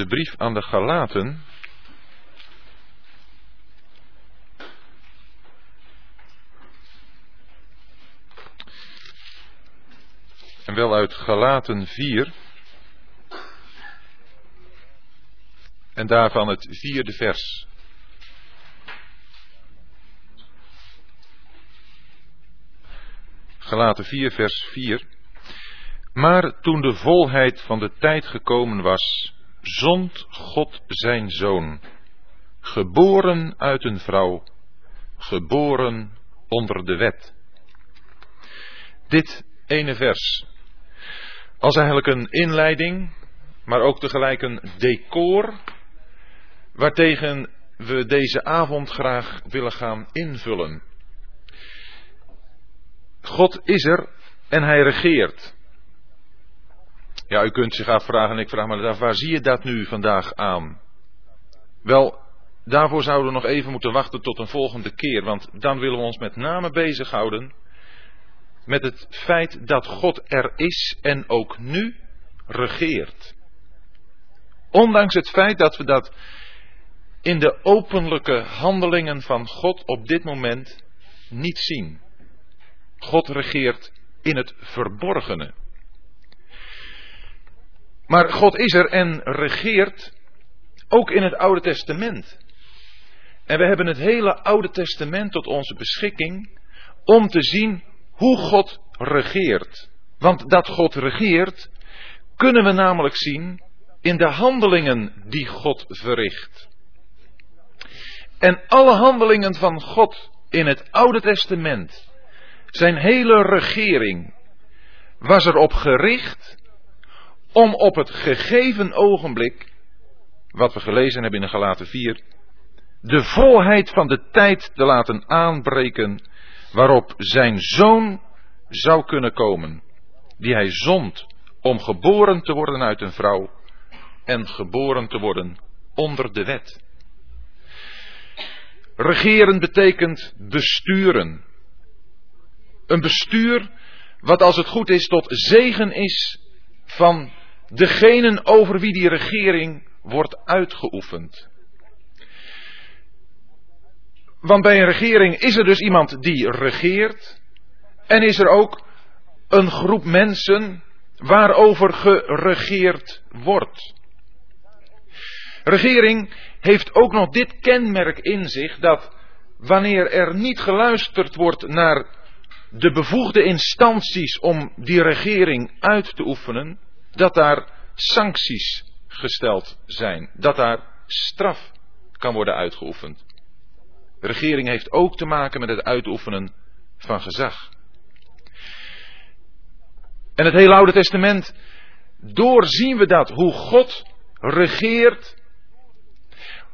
de brief aan de Galaten. En wel uit Galaten 4. En daarvan het vierde vers. Galaten 4, vers 4. Maar toen de volheid van de tijd gekomen was, zond God zijn zoon, geboren uit een vrouw, geboren onder de wet. Dit ene vers, als eigenlijk een inleiding, maar ook tegelijk een decor, waartegen we deze avond graag willen gaan invullen. God is er en hij regeert. Ja, u kunt zich afvragen, en ik vraag me af, waar zie je dat nu vandaag aan? Wel, daarvoor zouden we nog even moeten wachten tot een volgende keer, want dan willen we ons met name bezighouden met het feit dat God er is en ook nu regeert. Ondanks het feit dat we dat in de openlijke handelingen van God op dit moment niet zien. God regeert in het verborgene. Maar God is er en regeert ook in het Oude Testament. En we hebben het hele Oude Testament tot onze beschikking om te zien hoe God regeert. Want dat God regeert, kunnen we namelijk zien in de handelingen die God verricht. En alle handelingen van God in het Oude Testament, zijn hele regering, was erop gericht om op het gegeven ogenblik, wat we gelezen hebben in de Galaten 4, de volheid van de tijd te laten aanbreken waarop zijn zoon zou kunnen komen, die hij zond om geboren te worden uit een vrouw en geboren te worden onder de wet. Regeren betekent besturen. Een bestuur wat als het goed is tot zegen is van degenen over wie die regering wordt uitgeoefend. Want bij een regering is er dus iemand die regeert en is er ook een groep mensen waarover geregeerd wordt. Regering heeft ook nog dit kenmerk in zich dat wanneer er niet geluisterd wordt naar de bevoegde instanties om die regering uit te oefenen, dat daar sancties gesteld zijn, dat daar straf kan worden uitgeoefend. De regering heeft ook te maken met het uitoefenen van gezag. En het hele Oude Testament doorzien we dat, hoe God regeert,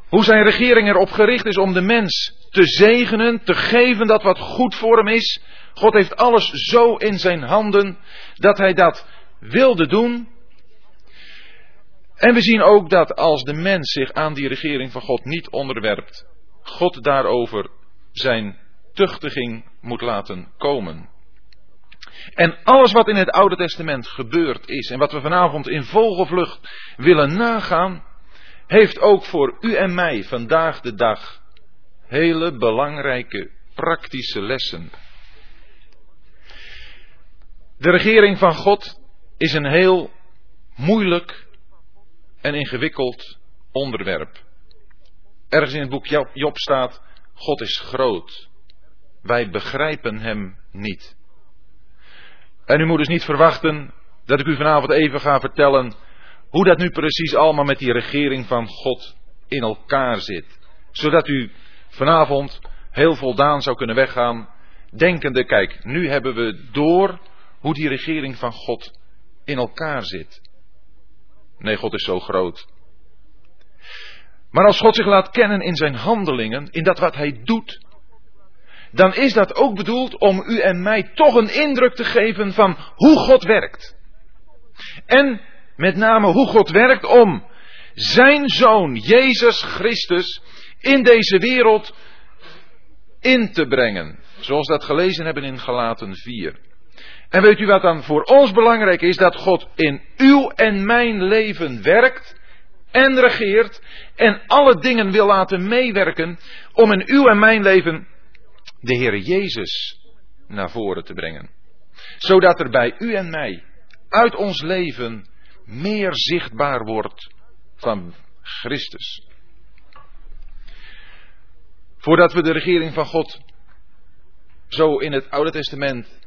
hoe zijn regering erop gericht is om de mens te zegenen, te geven dat wat goed voor hem is. God heeft alles zo in zijn handen dat hij dat wilde doen. En we zien ook dat als de mens zich aan die regering van God niet onderwerpt, God daarover zijn tuchtiging moet laten komen. En alles wat in het Oude Testament gebeurd is en wat we vanavond in vogelvlucht willen nagaan, heeft ook voor u en mij vandaag de dag hele belangrijke praktische lessen. De regering van God is een heel moeilijk en ingewikkeld onderwerp. Ergens in het boek Job staat: God is groot. Wij begrijpen hem niet. En u moet dus niet verwachten dat ik u vanavond even ga vertellen hoe dat nu precies allemaal met die regering van God in elkaar zit. Zodat u vanavond heel voldaan zou kunnen weggaan, denkende, kijk, nu hebben we door hoe die regering van God in elkaar zit. Nee, God is zo groot. Maar als God zich laat kennen in zijn handelingen, in dat wat hij doet, dan is dat ook bedoeld om u en mij toch een indruk te geven van hoe God werkt. En met name hoe God werkt om zijn zoon Jezus Christus in deze wereld in te brengen. Zoals we dat gelezen hebben in Galaten 4. En weet u wat dan voor ons belangrijk is? Dat God in uw en mijn leven werkt en regeert en alle dingen wil laten meewerken om in uw en mijn leven de Heer Jezus naar voren te brengen. Zodat er bij u en mij uit ons leven meer zichtbaar wordt van Christus. Voordat we de regering van God zo in het Oude Testament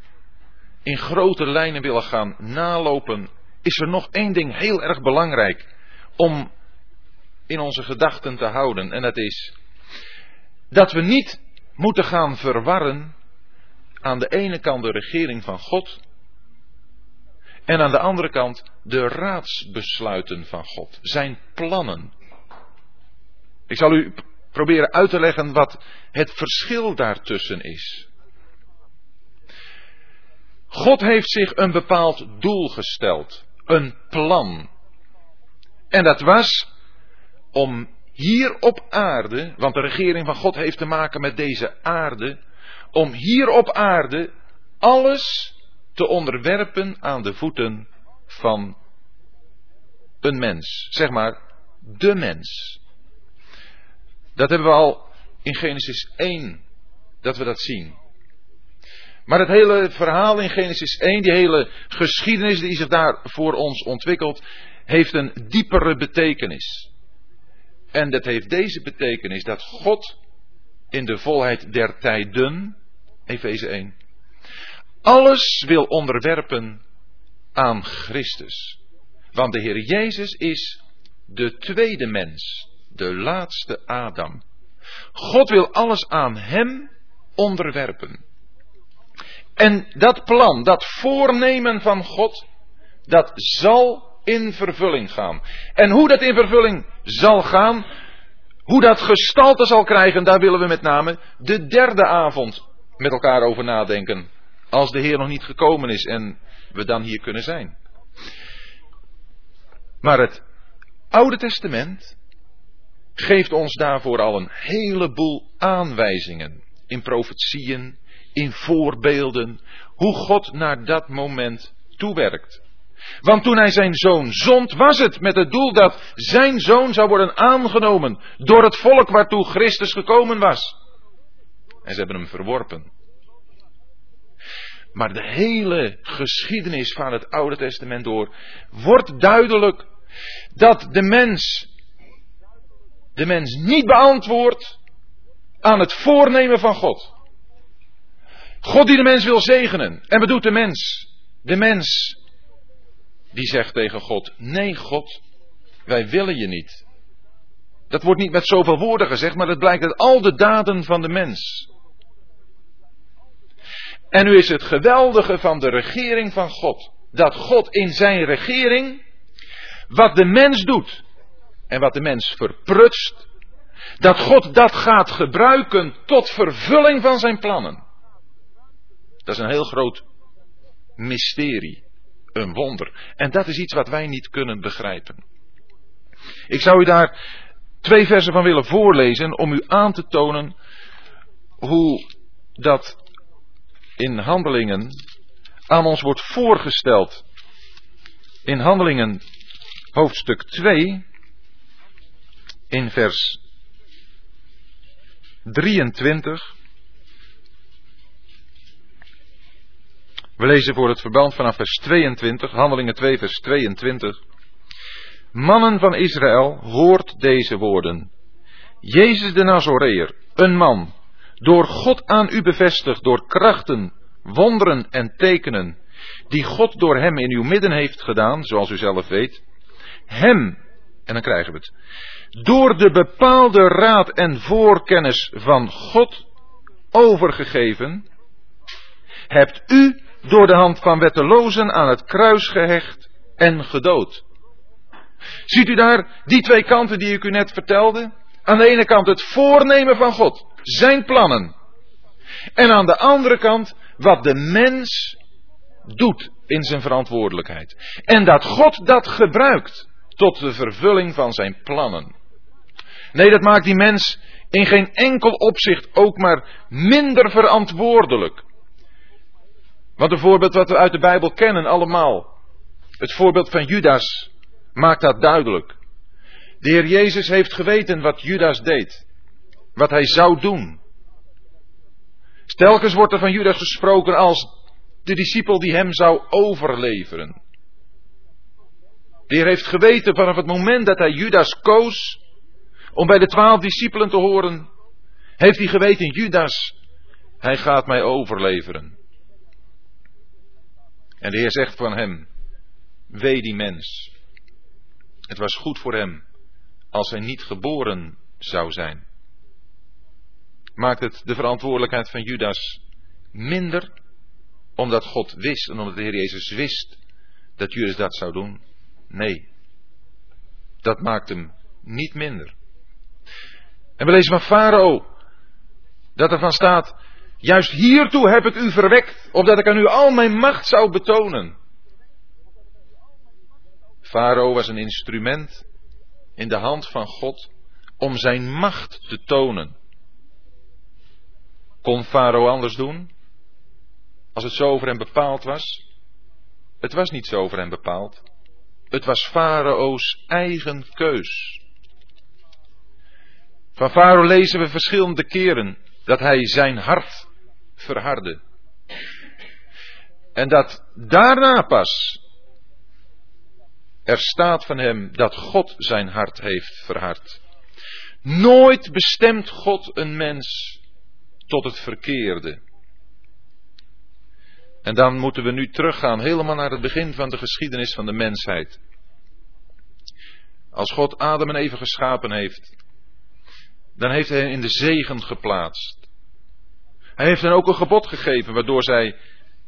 in grote lijnen willen gaan nalopen, is er nog één ding heel erg belangrijk om in onze gedachten te houden. En dat is dat we niet moeten gaan verwarren aan de ene kant de regering van God en aan de andere kant de raadsbesluiten van God, zijn plannen. Ik zal u proberen uit te leggen wat het verschil daartussen is. God heeft zich een bepaald doel gesteld, een plan. En dat was om hier op aarde, want de regering van God heeft te maken met deze aarde, om hier op aarde alles te onderwerpen aan de voeten van een mens. Zeg maar, de mens. Dat hebben we al in Genesis 1, dat we dat zien. Maar het hele verhaal in Genesis 1, die hele geschiedenis die zich daar voor ons ontwikkelt, heeft een diepere betekenis. En dat heeft deze betekenis dat God in de volheid der tijden, Efeze 1, alles wil onderwerpen aan Christus. Want de Heer Jezus is de tweede mens, de laatste Adam. God wil alles aan Hem onderwerpen. En dat plan, dat voornemen van God, dat zal in vervulling gaan. En hoe dat in vervulling zal gaan, hoe dat gestalte zal krijgen, daar willen we met name de derde avond met elkaar over nadenken. Als de Heer nog niet gekomen is en we dan hier kunnen zijn. Maar het Oude Testament geeft ons daarvoor al een heleboel aanwijzingen. In profetieën, in voorbeelden, hoe God naar dat moment toewerkt. Want toen hij zijn zoon zond, was het met het doel dat zijn zoon zou worden aangenomen door het volk waartoe Christus gekomen was. En ze hebben hem verworpen. Maar de hele geschiedenis van het Oude Testament door wordt duidelijk dat de mens, de mens niet beantwoordt aan het voornemen van God. God die de mens wil zegenen. En bedoelt de mens? De mens die zegt tegen God: Nee, God, wij willen je niet. Dat wordt niet met zoveel woorden gezegd, maar het blijkt uit al de daden van de mens. En nu is het geweldige van de regering van God. Dat God in zijn regering, wat de mens doet en wat de mens verprutst, dat God dat gaat gebruiken tot vervulling van zijn plannen. Dat is een heel groot mysterie. Een wonder. En dat is iets wat wij niet kunnen begrijpen. Ik zou u daar twee versen van willen voorlezen om u aan te tonen hoe dat in handelingen aan ons wordt voorgesteld. In handelingen hoofdstuk 2 in vers 23 We lezen voor het verband vanaf vers 22, Handelingen 2, vers 22. Mannen van Israël, hoort deze woorden. Jezus de Nazoreer, een man, door God aan u bevestigd, door krachten, wonderen en tekenen, die God door hem in uw midden heeft gedaan, zoals u zelf weet. Hem, en dan krijgen we het, door de bepaalde raad en voorkennis van God overgegeven, hebt u door de hand van wettelozen aan het kruis gehecht en gedood. Ziet u daar die twee kanten die ik u net vertelde? Aan de ene kant het voornemen van God, zijn plannen. En aan de andere kant wat de mens doet in zijn verantwoordelijkheid. En dat God dat gebruikt tot de vervulling van zijn plannen. Nee, dat maakt die mens in geen enkel opzicht ook maar minder verantwoordelijk. Want een voorbeeld wat we uit de Bijbel kennen allemaal. Het voorbeeld van Judas maakt dat duidelijk. De Heer Jezus heeft geweten wat Judas deed. Wat hij zou doen. Stelkens wordt er van Judas gesproken als de discipel die hem zou overleveren. De Heer heeft geweten vanaf het moment dat hij Judas koos om bij de twaalf discipelen te horen, heeft hij geweten, Judas, hij gaat mij overleveren. En de Heer zegt van hem, wee die mens. Het was goed voor hem als hij niet geboren zou zijn. Maakt het de verantwoordelijkheid van Judas minder, omdat God wist en omdat de Heer Jezus wist dat Judas dat zou doen? Nee, dat maakt hem niet minder. En we lezen van Farao dat er van staat, juist hiertoe heb ik u verwekt, opdat ik aan u al mijn macht zou betonen. Farao was een instrument in de hand van God om zijn macht te tonen. Kon Farao anders doen? Als het zo over hem bepaald was? Het was niet zo over hem bepaald. Het was Farao's eigen keus. Van Farao lezen we verschillende keren dat hij zijn hart verhardde. En dat daarna pas er staat van hem dat God zijn hart heeft verhard. Nooit bestemt God een mens tot het verkeerde. En dan moeten we nu teruggaan helemaal naar het begin van de geschiedenis van de mensheid. Als God Adam en Eva geschapen heeft, dan heeft hij hen in de zegen geplaatst. Hij heeft hen ook een gebod gegeven waardoor zij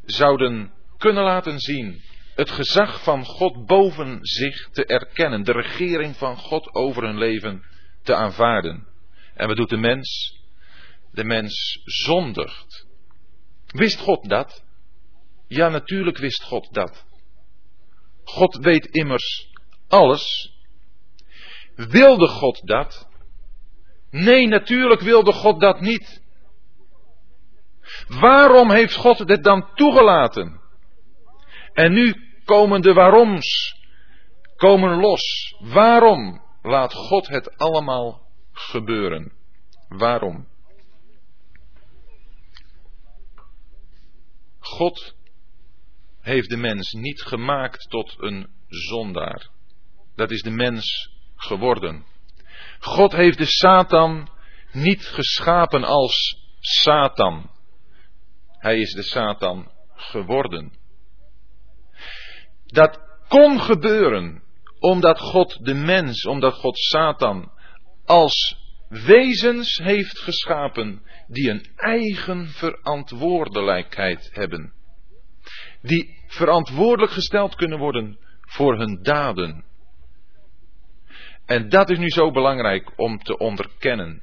zouden kunnen laten zien het gezag van God boven zich te erkennen, de regering van God over hun leven te aanvaarden. En wat doet de mens? De mens zondigt. Wist God dat? Ja, natuurlijk wist God dat. God weet immers alles. Wilde God dat? Nee, natuurlijk wilde God dat niet. Waarom heeft God dit dan toegelaten? En nu komen de waaroms, komen los. Waarom laat God het allemaal gebeuren? Waarom? God heeft de mens niet gemaakt tot een zondaar. Dat is de mens geworden. God heeft de Satan niet geschapen als Satan. Hij is de Satan geworden. Dat kon gebeuren omdat God de mens, omdat God Satan als wezens heeft geschapen die een eigen verantwoordelijkheid hebben. Die verantwoordelijk gesteld kunnen worden voor hun daden. En dat is nu zo belangrijk om te onderkennen.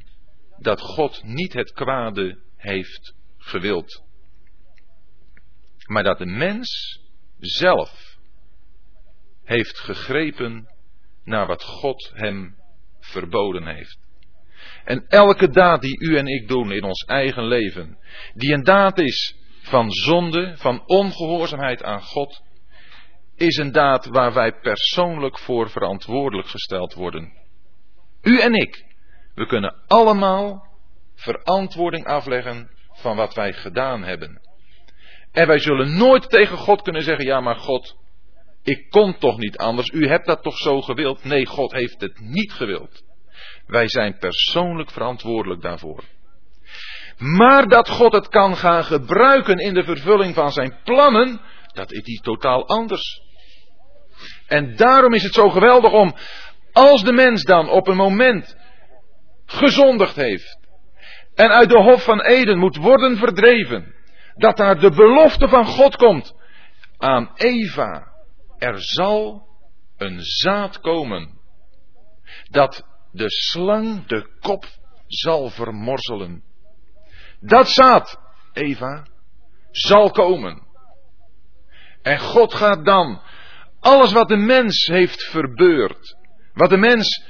Dat God niet het kwade heeft gewild. Maar dat de mens zelf heeft gegrepen naar wat God hem verboden heeft. En elke daad die u en ik doen in ons eigen leven, die een daad is van zonde, van ongehoorzaamheid aan God, is een daad waar wij persoonlijk voor verantwoordelijk gesteld worden. U en ik, we kunnen allemaal verantwoording afleggen van wat wij gedaan hebben. En wij zullen nooit tegen God kunnen zeggen, ja maar God, ik kon toch niet anders, u hebt dat toch zo gewild? Nee, God heeft het niet gewild. Wij zijn persoonlijk verantwoordelijk daarvoor. Maar dat God het kan gaan gebruiken in de vervulling van zijn plannen, dat is iets totaal anders. En daarom is het zo geweldig om, als de mens dan op een moment gezondigd heeft en uit de Hof van Eden moet worden verdreven, dat daar de belofte van God komt aan Eva. Er zal een zaad komen dat de slang de kop zal vermorzelen. Dat zaad, Eva, zal komen. En God gaat dan alles wat de mens heeft verbeurd, wat de mens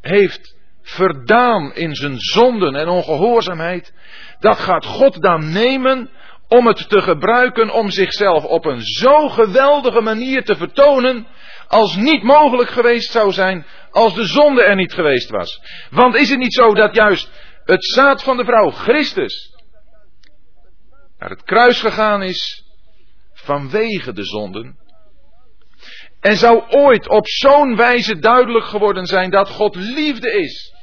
heeft verdaan in zijn zonden en ongehoorzaamheid, dat gaat God dan nemen om het te gebruiken om zichzelf op een zo geweldige manier te vertonen als niet mogelijk geweest zou zijn als de zonde er niet geweest was. Want is het niet zo dat juist het zaad van de vrouw, Christus, naar het kruis gegaan is vanwege de zonden? En zou ooit op zo'n wijze duidelijk geworden zijn dat God liefde is,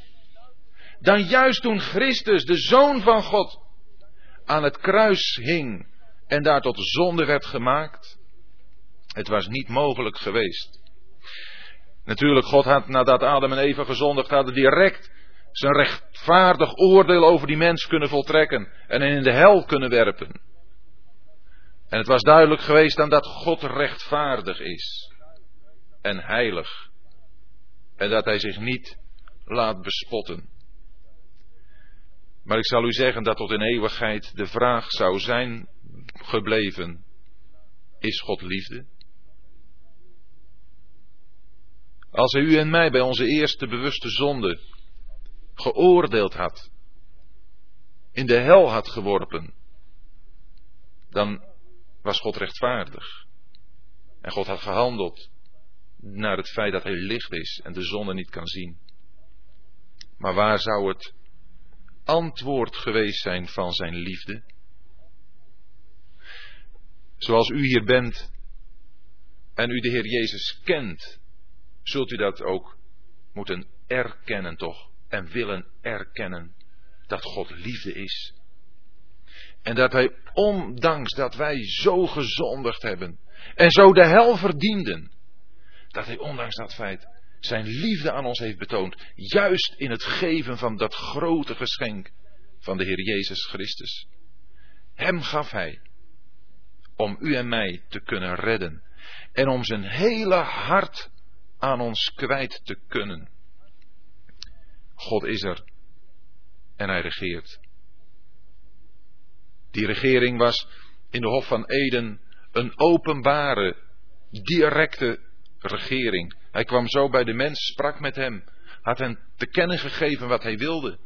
dan juist toen Christus, de Zoon van God, aan het kruis hing en daar tot zonde werd gemaakt? Het was niet mogelijk geweest. Natuurlijk, God had nadat Adam en Eva gezondigd hadden direct zijn rechtvaardig oordeel over die mens kunnen voltrekken en in de hel kunnen werpen. En het was duidelijk geweest dan dat God rechtvaardig is en heilig en dat hij zich niet laat bespotten. Maar ik zal u zeggen dat tot in eeuwigheid de vraag zou zijn gebleven: is God liefde? Als hij u en mij bij onze eerste bewuste zonde geoordeeld had, in de hel had geworpen, dan was God rechtvaardig. En God had gehandeld naar het feit dat hij licht is en de zonde niet kan zien. Maar waar zou het antwoord geweest zijn van zijn liefde? Zoals u hier bent en u de Heer Jezus kent, zult u dat ook moeten erkennen toch en willen erkennen dat God liefde is. En dat Hij, ondanks dat wij zo gezondigd hebben en zo de hel verdienden, dat Hij ondanks dat feit zijn liefde aan ons heeft betoond, juist in het geven van dat grote geschenk van de Heer Jezus Christus. Hem gaf Hij om u en mij te kunnen redden en om zijn hele hart aan ons kwijt te kunnen. God is er en hij regeert. Die regering was in de Hof van Eden een openbare, directe regering. Hij kwam zo bij de mens, sprak met hem, had hem te kennen gegeven wat hij wilde.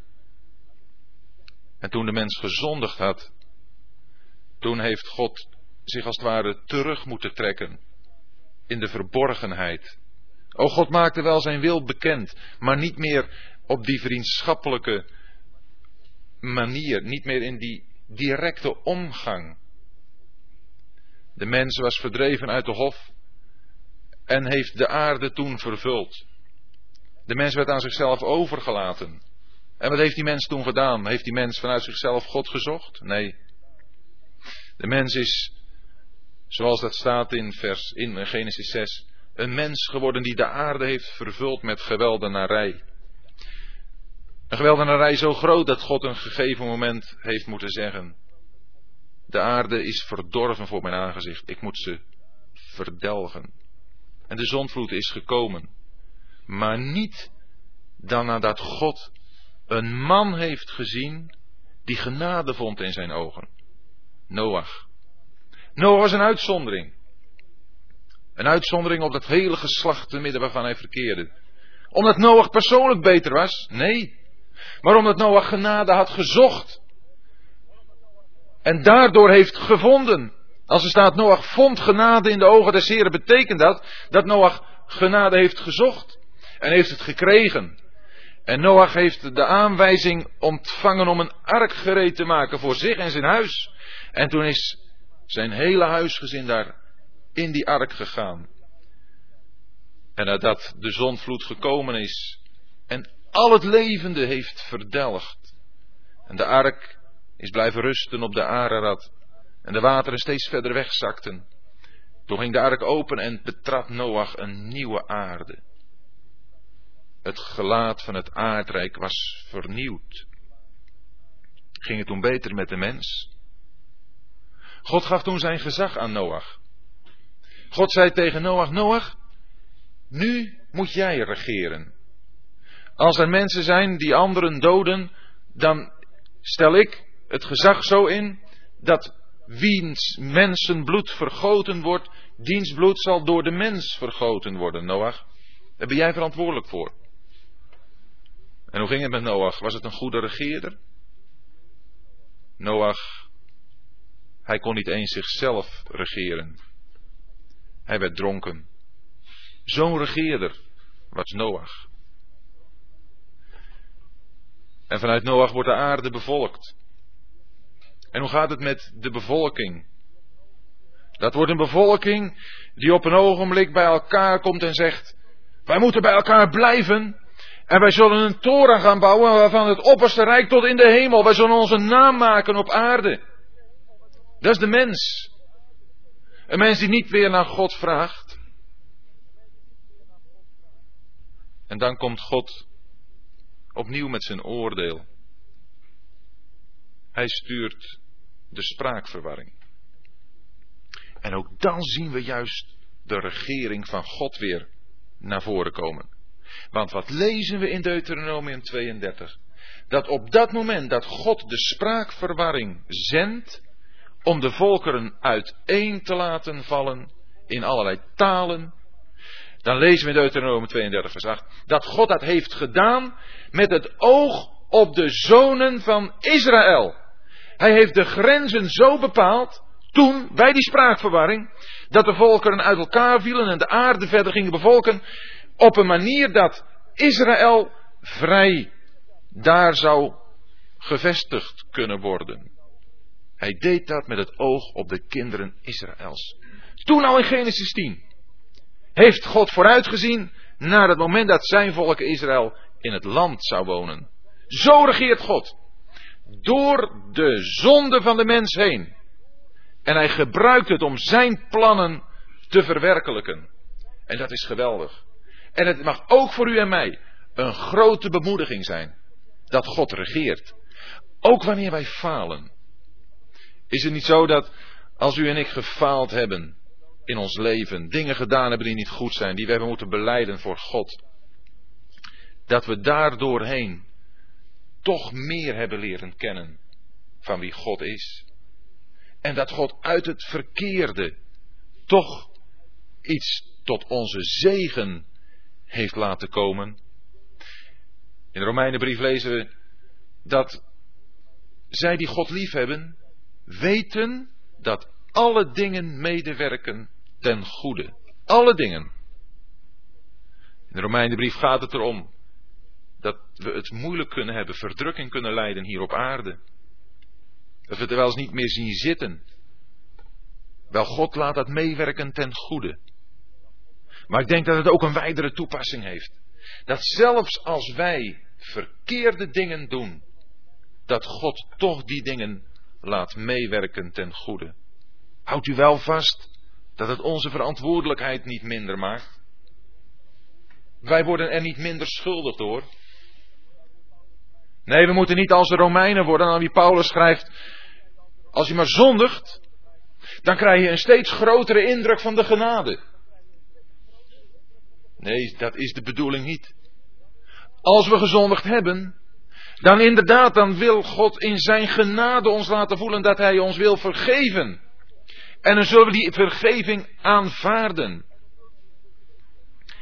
En toen de mens gezondigd had, toen heeft God zich als het ware terug moeten trekken in de verborgenheid. O God maakte wel zijn wil bekend, maar niet meer op die vriendschappelijke manier, niet meer in die directe omgang. De mens was verdreven uit de hof en heeft de aarde toen vervuld. De mens werd aan zichzelf overgelaten. En wat heeft die mens toen gedaan? Heeft die mens vanuit zichzelf God gezocht? Nee. De mens is, zoals dat staat in, vers, in Genesis 6, een mens geworden die de aarde heeft vervuld met geweldenarij. Een geweldenarij zo groot dat God een gegeven moment heeft moeten zeggen: De aarde is verdorven voor mijn aangezicht, ik moet ze verdelgen. En de zondvloed is gekomen. Maar niet dan nadat God een man heeft gezien die genade vond in zijn ogen. Noach. Noach was een uitzondering. Een uitzondering op dat hele geslacht te midden waarvan hij verkeerde. Omdat Noach persoonlijk beter was? Nee. Maar omdat Noach genade had gezocht. En daardoor heeft gevonden. Als er staat Noach vond genade in de ogen des Heren, betekent dat dat Noach genade heeft gezocht. En heeft het gekregen. En Noach heeft de aanwijzing ontvangen om een ark gereed te maken voor zich en zijn huis. En toen is zijn hele huisgezin daar in die ark gegaan. En nadat de zonvloed gekomen is en al het levende heeft verdelgd. En de ark is blijven rusten op de Ararat. En de wateren steeds verder wegzakten. Toen ging de ark open en betrad Noach een nieuwe aarde. Het gelaat van het aardrijk was vernieuwd. Ging het toen beter met de mens? God gaf toen zijn gezag aan Noach. God zei tegen Noach: Noach, nu moet jij regeren. Als er mensen zijn die anderen doden, dan stel ik het gezag zo in dat wiens mensenbloed vergoten wordt, diens bloed zal door de mens vergoten worden, Noach. Daar ben jij verantwoordelijk voor. En hoe ging het met Noach? Was het een goede regeerder? Noach, hij kon niet eens zichzelf regeren. Hij werd dronken. Zo'n regeerder was Noach. En vanuit Noach wordt de aarde bevolkt. En hoe gaat het met de bevolking? Dat wordt een bevolking die op een ogenblik bij elkaar komt en zegt: Wij moeten bij elkaar blijven. En wij zullen een toren gaan bouwen waarvan het opperste rijk tot in de hemel. Wij zullen onze naam maken op aarde. Dat is de mens. Een mens die niet weer naar God vraagt. En dan komt God opnieuw met zijn oordeel. Hij stuurt de spraakverwarring. En ook dan zien we juist de regering van God weer naar voren komen. Want wat lezen we in Deuteronomium 32? Dat op dat moment dat God de spraakverwarring zendt om de volkeren uiteen te laten vallen in allerlei talen, dan lezen we in Deuteronomium 32 vers 8 dat God dat heeft gedaan met het oog op de zonen van Israël. Hij heeft de grenzen zo bepaald, toen, bij die spraakverwarring, dat de volkeren uit elkaar vielen en de aarde verder gingen bevolken, op een manier dat Israël vrij daar zou gevestigd kunnen worden. Hij deed dat met het oog op de kinderen Israëls. Toen al in Genesis 10 heeft God vooruitgezien naar het moment dat zijn volk Israël in het land zou wonen. Zo regeert God. Door de zonde van de mens heen. En hij gebruikt het om zijn plannen te verwerkelijken. En dat is geweldig. En het mag ook voor u en mij een grote bemoediging zijn dat God regeert. Ook wanneer wij falen. Is het niet zo dat als u en ik gefaald hebben in ons leven, dingen gedaan hebben die niet goed zijn, die we hebben moeten beleiden voor God, dat we daardoorheen toch meer hebben leren kennen van wie God is. En dat God uit het verkeerde toch iets tot onze zegen heeft laten komen. In de Romeinenbrief lezen we dat zij die God liefhebben, weten dat alle dingen medewerken ten goede. Alle dingen. In de Romeinenbrief gaat het erom dat we het moeilijk kunnen hebben, verdrukking kunnen lijden hier op aarde. Dat we het er wel eens niet meer zien zitten. Wel, God laat dat meewerken ten goede. Maar ik denk dat het ook een wijdere toepassing heeft. Dat zelfs als wij verkeerde dingen doen, dat God toch die dingen laat meewerken ten goede. Houdt u wel vast dat het onze verantwoordelijkheid niet minder maakt. Wij worden er niet minder schuldig door. Nee, we moeten niet als de Romeinen worden aan wie Paulus schrijft. Als je maar zondigt, dan krijg je een steeds grotere indruk van de genade. Nee, dat is de bedoeling niet. Als we gezondigd hebben, dan inderdaad, dan wil God in zijn genade ons laten voelen dat Hij ons wil vergeven. En dan zullen we die vergeving aanvaarden.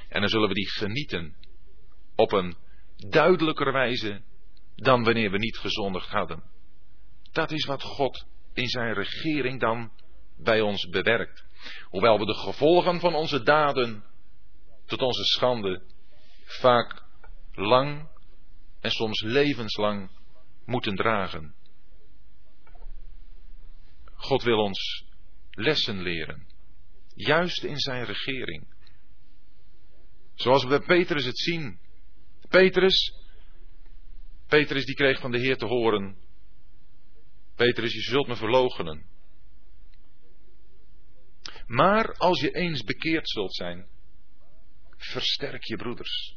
En dan zullen we die genieten op een duidelijker wijze dan wanneer we niet gezondigd hadden. Dat is wat God in zijn regering dan bij ons bewerkt. Hoewel we de gevolgen van onze daden tot onze schande vaak lang en soms levenslang moeten dragen. God wil ons lessen leren, juist in zijn regering. Zoals we bij Petrus het zien. Petrus, Petrus die kreeg van de Heer te horen, Petrus, je zult me verloochenen. Maar als je eens bekeerd zult zijn, versterk je broeders.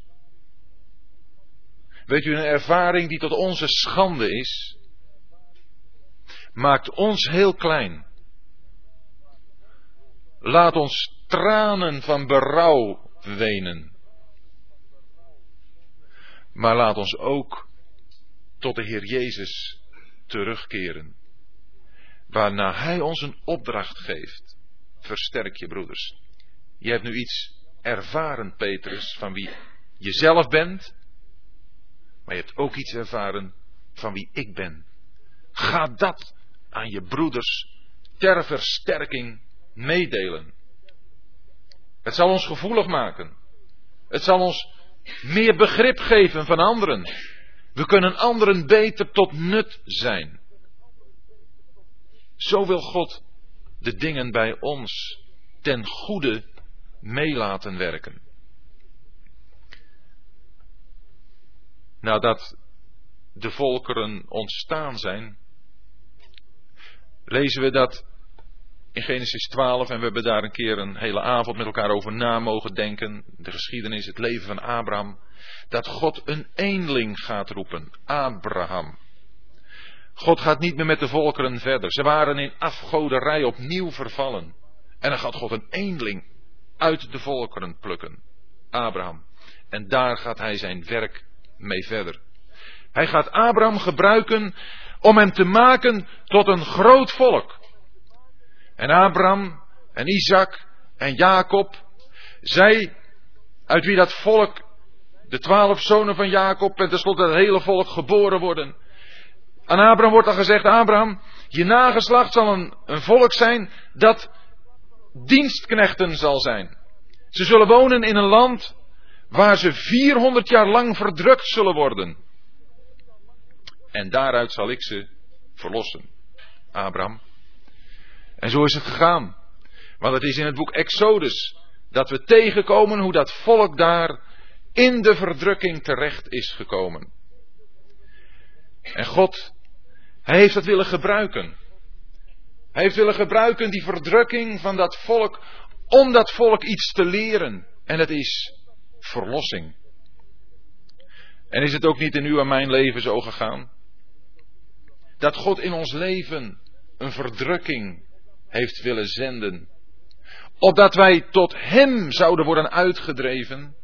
Weet u, een ervaring die tot onze schande is, maakt ons heel klein. Laat ons tranen van berouw wenen. Maar laat ons ook tot de Heer Jezus terugkeren. Waarna Hij ons een opdracht geeft. Versterk je broeders. Je hebt nu iets ervaren, Petrus, van wie je zelf bent. Maar je hebt ook iets ervaren van wie ik ben. Ga dat aan je broeders ter versterking meedelen. Het zal ons gevoelig maken. Het zal ons meer begrip geven van anderen. We kunnen anderen beter tot nut zijn. Zo wil God de dingen bij ons ten goede meelaten werken. Nadat de volkeren ontstaan zijn, lezen we dat in Genesis 12 en we hebben daar een keer een hele avond met elkaar over na mogen denken. De geschiedenis, het leven van Abraham. Dat God een eenling gaat roepen. Abraham. God gaat niet meer met de volkeren verder. Ze waren in afgoderij opnieuw vervallen. En dan gaat God een eenling uit de volkeren plukken. Abraham. En daar gaat hij zijn werk mee verder. Hij gaat Abraham gebruiken om hem te maken tot een groot volk. En Abraham en Isaac en Jacob, zij uit wie dat volk, de twaalf zonen van Jacob en tenslotte het hele volk geboren worden. Aan Abraham wordt al gezegd, Abraham, je nageslacht zal een, een volk zijn dat dienstknechten zal zijn. Ze zullen wonen in een land waar ze 400 jaar lang verdrukt zullen worden. En daaruit zal ik ze verlossen. Abraham. En zo is het gegaan. Want het is in het boek Exodus dat we tegenkomen hoe dat volk daar in de verdrukking terecht is gekomen. En God, Hij heeft dat willen gebruiken. Hij heeft willen gebruiken die verdrukking van dat volk om dat volk iets te leren. En het is verlossing. En is het ook niet in uw en mijn leven zo gegaan? Dat God in ons leven een verdrukking heeft willen zenden. Opdat wij tot Hem zouden worden uitgedreven.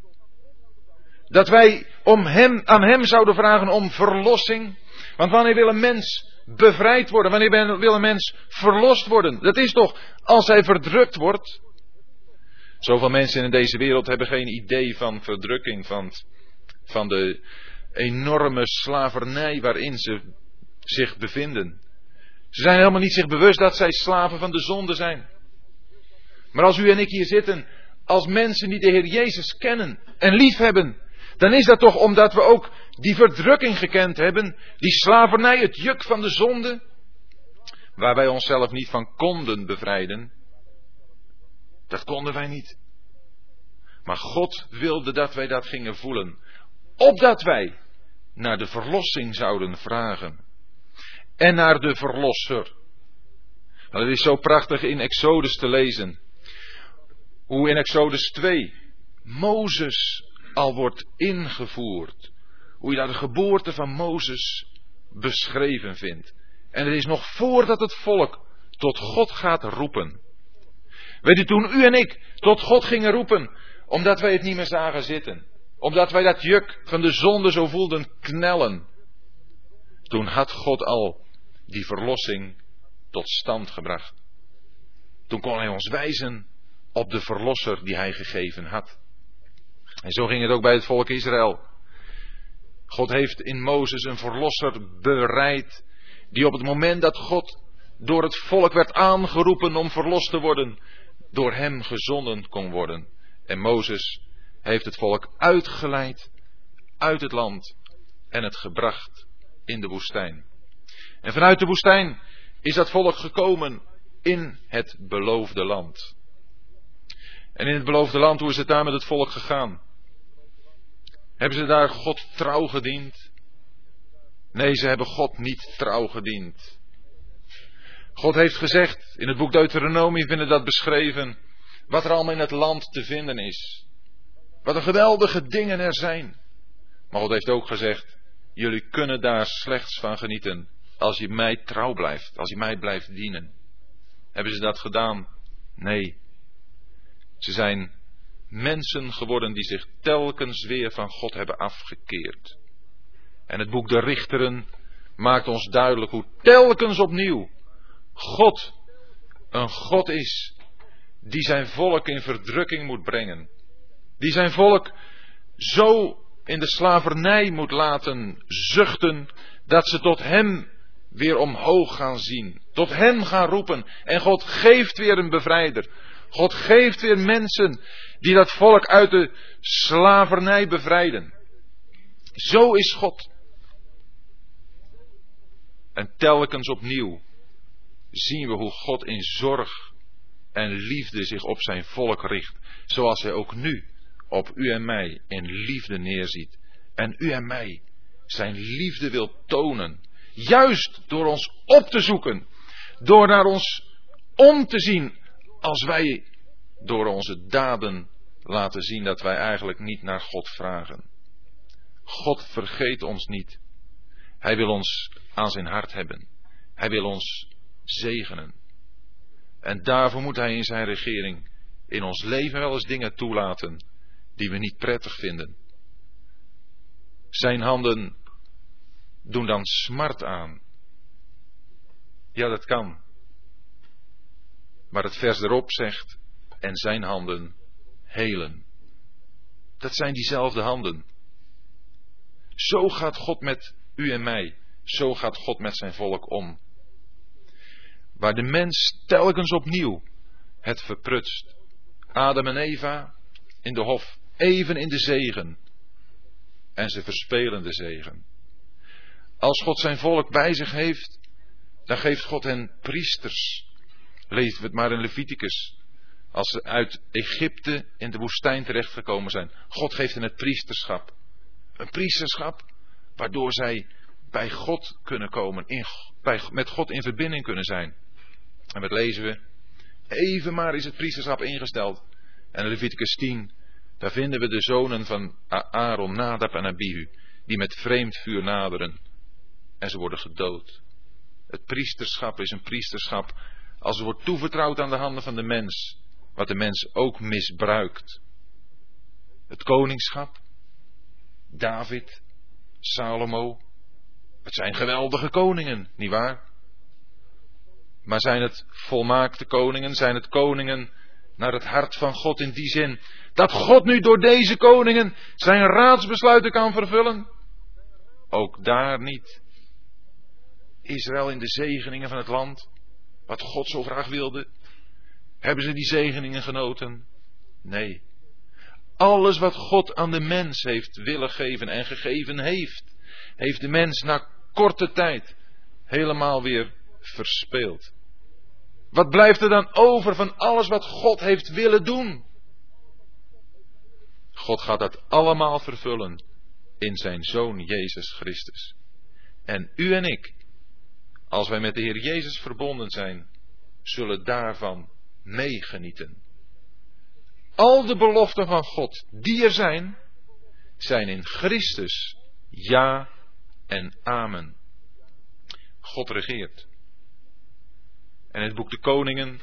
Dat wij om hem, aan Hem zouden vragen om verlossing. Want wanneer wil een mens bevrijd worden? Wanneer wil een mens verlost worden? Dat is toch als hij verdrukt wordt? Zoveel mensen in deze wereld hebben geen idee van verdrukking, van, van de enorme slavernij waarin ze zich bevinden. Ze zijn helemaal niet zich bewust dat zij slaven van de zonde zijn. Maar als u en ik hier zitten, als mensen die de Heer Jezus kennen en liefhebben, dan is dat toch omdat we ook die verdrukking gekend hebben, die slavernij, het juk van de zonde, waar wij onszelf niet van konden bevrijden. Dat konden wij niet. Maar God wilde dat wij dat gingen voelen, opdat wij naar de verlossing zouden vragen en naar de Verlosser. Nou, het is zo prachtig in Exodus te lezen. Hoe in Exodus 2 Mozes al wordt ingevoerd. Hoe je daar de geboorte van Mozes beschreven vindt. En het is nog voordat het volk tot God gaat roepen. Weet u, toen u en ik tot God gingen roepen, omdat wij het niet meer zagen zitten. Omdat wij dat juk van de zonde zo voelden knellen. Toen had God al die verlossing tot stand gebracht. Toen kon hij ons wijzen op de verlosser die hij gegeven had. En zo ging het ook bij het volk Israël. God heeft in Mozes een verlosser bereid, die op het moment dat God door het volk werd aangeroepen om verlost te worden, door hem gezonden kon worden. En Mozes heeft het volk uitgeleid uit het land en het gebracht in de woestijn. En vanuit de woestijn is dat volk gekomen in het beloofde land. En in het beloofde land, hoe is het daar met het volk gegaan? Hebben ze daar God trouw gediend? Nee, ze hebben God niet trouw gediend. God heeft gezegd, in het boek Deuteronomie vinden dat beschreven, wat er allemaal in het land te vinden is. Wat een geweldige dingen er zijn. Maar God heeft ook gezegd, jullie kunnen daar slechts van genieten als je mij trouw blijft, als je mij blijft dienen. Hebben ze dat gedaan? Nee. Ze zijn mensen geworden die zich telkens weer van God hebben afgekeerd. En het boek De Richteren maakt ons duidelijk hoe telkens opnieuw God een God is die zijn volk in verdrukking moet brengen. Die zijn volk zo in de slavernij moet laten zuchten dat ze tot hem weer omhoog gaan zien. Tot hem gaan roepen. En God geeft weer een bevrijder. God geeft weer mensen die dat volk uit de slavernij bevrijden. Zo is God. En telkens opnieuw zien we hoe God in zorg en liefde zich op zijn volk richt. Zoals hij ook nu op u en mij in liefde neerziet. En u en mij zijn liefde wil tonen. Juist door ons op te zoeken. Door naar ons om te zien als wij door onze daden laten zien dat wij eigenlijk niet naar God vragen. God vergeet ons niet. Hij wil ons aan zijn hart hebben. Hij wil ons zegenen. En daarvoor moet hij in zijn regering in ons leven wel eens dingen toelaten die we niet prettig vinden. Zijn handen doen dan smart aan. Ja, dat kan. Maar het vers erop zegt, en zijn handen helen. Dat zijn diezelfde handen. Zo gaat God met u en mij. Zo gaat God met zijn volk om. Waar de mens telkens opnieuw het verprutst. Adam en Eva in de hof, even in de zegen. En ze verspelen de zegen. Als God zijn volk bij zich heeft, dan geeft God hen priesters. Lezen we het maar in Leviticus. Als ze uit Egypte in de woestijn terechtgekomen zijn. God geeft hen het priesterschap. Een priesterschap waardoor zij bij God kunnen komen, in, bij, met God in verbinding kunnen zijn. En wat lezen we? Even maar is het priesterschap ingesteld. En in Leviticus 10, daar vinden we de zonen van Aaron, Nadab en Abihu, die met vreemd vuur naderen. En ze worden gedood. Het priesterschap is een priesterschap als het wordt toevertrouwd aan de handen van de mens, wat de mens ook misbruikt. Het koningschap, David, Salomo, het zijn geweldige koningen, nietwaar? Maar zijn het volmaakte koningen? Zijn het koningen naar het hart van God in die zin dat God nu door deze koningen zijn raadsbesluiten kan vervullen? Ook daar niet. Israël in de zegeningen van het land, wat God zo graag wilde, hebben ze die zegeningen genoten? Nee. Alles wat God aan de mens heeft willen geven en gegeven heeft, heeft de mens na korte tijd helemaal weer verspeeld. Wat blijft er dan over van alles wat God heeft willen doen? God gaat dat allemaal vervullen in zijn Zoon Jezus Christus. En u en ik, als wij met de Heer Jezus verbonden zijn, zullen daarvan meegenieten. Al de beloften van God die er zijn, zijn in Christus ja en amen. God regeert. En het boek De Koningen,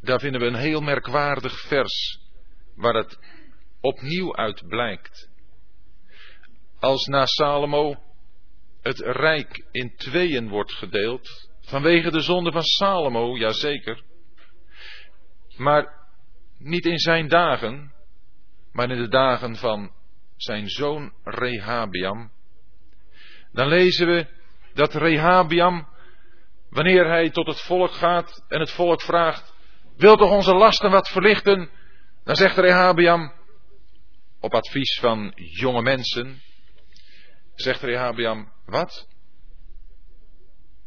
daar vinden we een heel merkwaardig vers waar het opnieuw uit blijkt. Als na Salomo het rijk in tweeën wordt gedeeld, vanwege de zonde van Salomo, jazeker, maar niet in zijn dagen, maar in de dagen van zijn zoon Rehabiam, dan lezen we dat Rehabiam, wanneer hij tot het volk gaat en het volk vraagt, wil toch onze lasten wat verlichten? Dan zegt Rehabiam, op advies van jonge mensen, zegt Rehabiam, wat?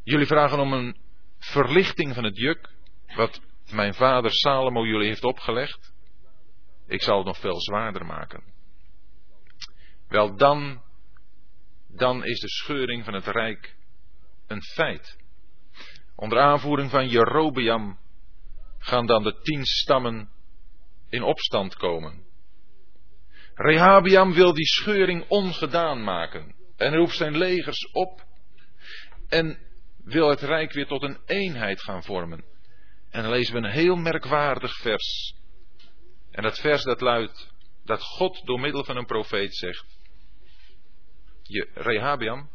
Jullie vragen om een verlichting van het juk, wat mijn vader Salomo jullie heeft opgelegd. Ik zal het nog veel zwaarder maken. Wel dan, dan is de scheuring van het rijk een feit. Onder aanvoering van Jerobeam gaan dan de tien stammen in opstand komen. Rehabiam wil die scheuring ongedaan maken en roept zijn legers op en wil het rijk weer tot een eenheid gaan vormen. En dan lezen we een heel merkwaardig vers. En dat vers dat luidt dat God door middel van een profeet zegt: Je Rehabiam,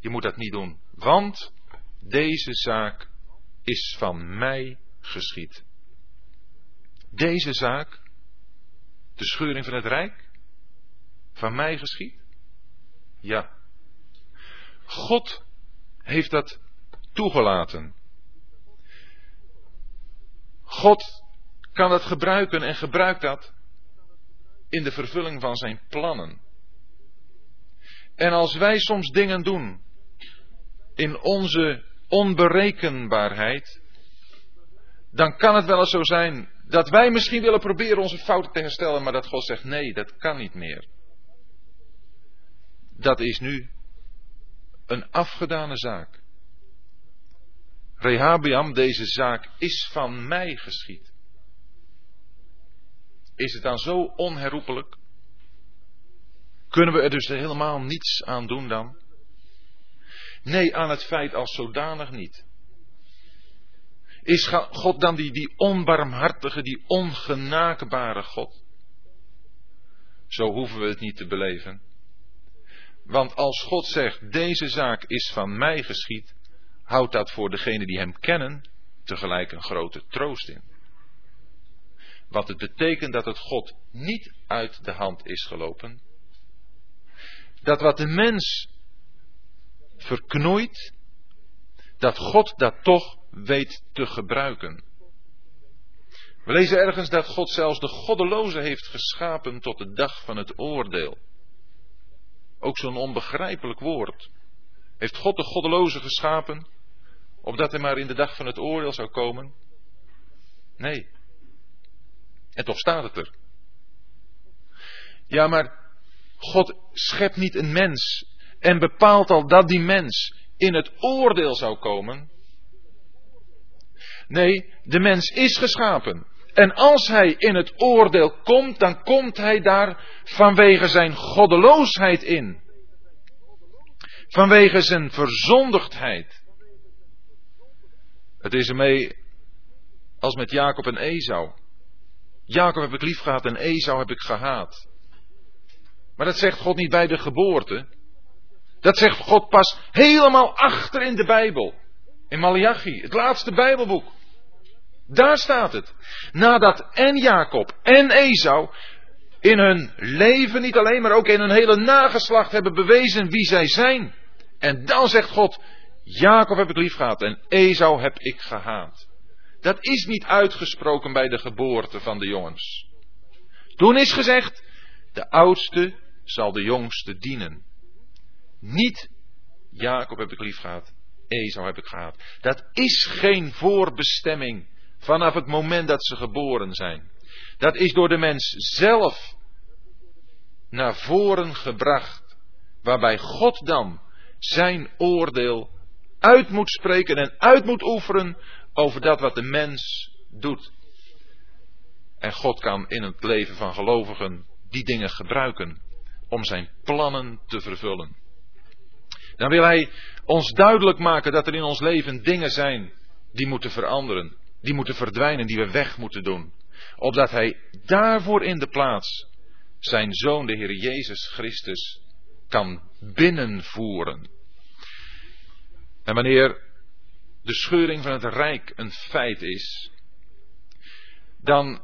je moet dat niet doen, want deze zaak is van mij geschied. Deze zaak, de scheuring van het rijk, van mij geschied? Ja. God heeft dat toegelaten. God kan dat gebruiken en gebruikt dat in de vervulling van zijn plannen. En als wij soms dingen doen in onze onberekenbaarheid, dan kan het wel eens zo zijn dat wij misschien willen proberen onze fouten te herstellen, maar dat God zegt nee, dat kan niet meer. Dat is nu een afgedane zaak. Rehabiam, deze zaak is van mij geschied. Is het dan zo onherroepelijk? Kunnen we er dus helemaal niets aan doen dan? Nee, aan het feit als zodanig niet. Is God dan die, die onbarmhartige, die ongenaakbare God? Zo hoeven we het niet te beleven. Want als God zegt, deze zaak is van mij geschied, houdt dat voor degenen die Hem kennen tegelijk een grote troost in. Wat het betekent dat het God niet uit de hand is gelopen. Dat wat de mens verknoeit, dat God dat toch weet te gebruiken. We lezen ergens dat God zelfs de goddeloze heeft geschapen tot de dag van het oordeel. Ook zo'n onbegrijpelijk woord. Heeft God de goddeloze geschapen, opdat hij maar in de dag van het oordeel zou komen? Nee. En toch staat het er. Ja, maar God schept niet een mens en bepaalt al dat die mens in het oordeel zou komen. Nee, de mens is geschapen. En als hij in het oordeel komt, dan komt hij daar vanwege zijn goddeloosheid in. Vanwege zijn verzondigdheid. Het is ermee als met Jacob en Esau. Jacob heb ik lief gehad en Esau heb ik gehaat. Maar dat zegt God niet bij de geboorte. Dat zegt God pas helemaal achter in de Bijbel. In Malachi, het laatste Bijbelboek. Daar staat het. Nadat en Jacob en Esau in hun leven niet alleen, maar ook in hun hele nageslacht hebben bewezen wie zij zijn. En dan zegt God, Jacob heb ik lief gehad en Esau heb ik gehaat. Dat is niet uitgesproken bij de geboorte van de jongens. Toen is gezegd, de oudste zal de jongste dienen. Niet Jacob heb ik lief gehad, Esau heb ik gehad. Dat is geen voorbestemming vanaf het moment dat ze geboren zijn. Dat is door de mens zelf naar voren gebracht, waarbij God dan zijn oordeel uit moet spreken en uit moet oefenen over dat wat de mens doet. En God kan in het leven van gelovigen die dingen gebruiken om zijn plannen te vervullen. Dan wil hij ons duidelijk maken dat er in ons leven dingen zijn die moeten veranderen, die moeten verdwijnen, die we weg moeten doen. Opdat hij daarvoor in de plaats zijn zoon, de Heer Jezus Christus, kan binnenvoeren. En wanneer de scheuring van het Rijk een feit is, dan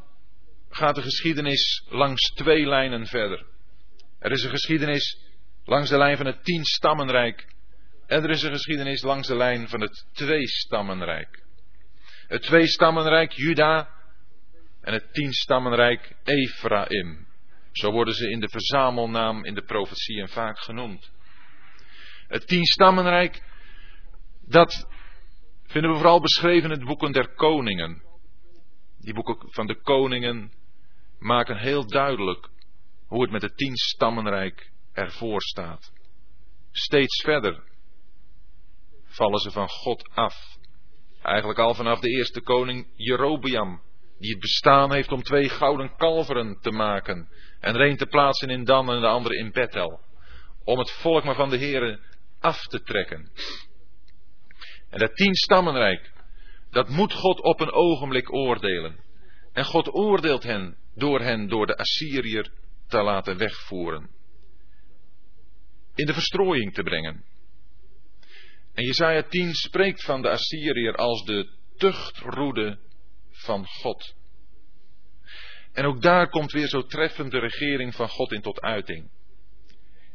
gaat de geschiedenis langs twee lijnen verder. Er is een geschiedenis langs de lijn van het tien stammenrijk. En er is een geschiedenis langs de lijn van het twee stammenrijk. Het twee stammenrijk Juda en het tien stammenrijk Ephraim. Zo worden ze in de verzamelnaam in de profetieën vaak genoemd. Het tien stammenrijk, dat vinden we vooral beschreven in het boeken der koningen. Die boeken van de koningen maken heel duidelijk hoe het met het tien stammenrijk ervoor staat. Steeds verder vallen ze van God af. Eigenlijk al vanaf de eerste koning Jerobeam, die het bestaan heeft om twee gouden kalveren te maken en er een te plaatsen in Dan en de andere in Bethel, om het volk maar van de Here af te trekken. En dat tien stammenrijk, dat moet God op een ogenblik oordelen. En God oordeelt hen door hen door de Assyriër te laten wegvoeren. In de verstrooiing te brengen. En Jezaja 10 spreekt van de Assyriër als de tuchtroede van God. En ook daar komt weer zo treffend de regering van God in tot uiting.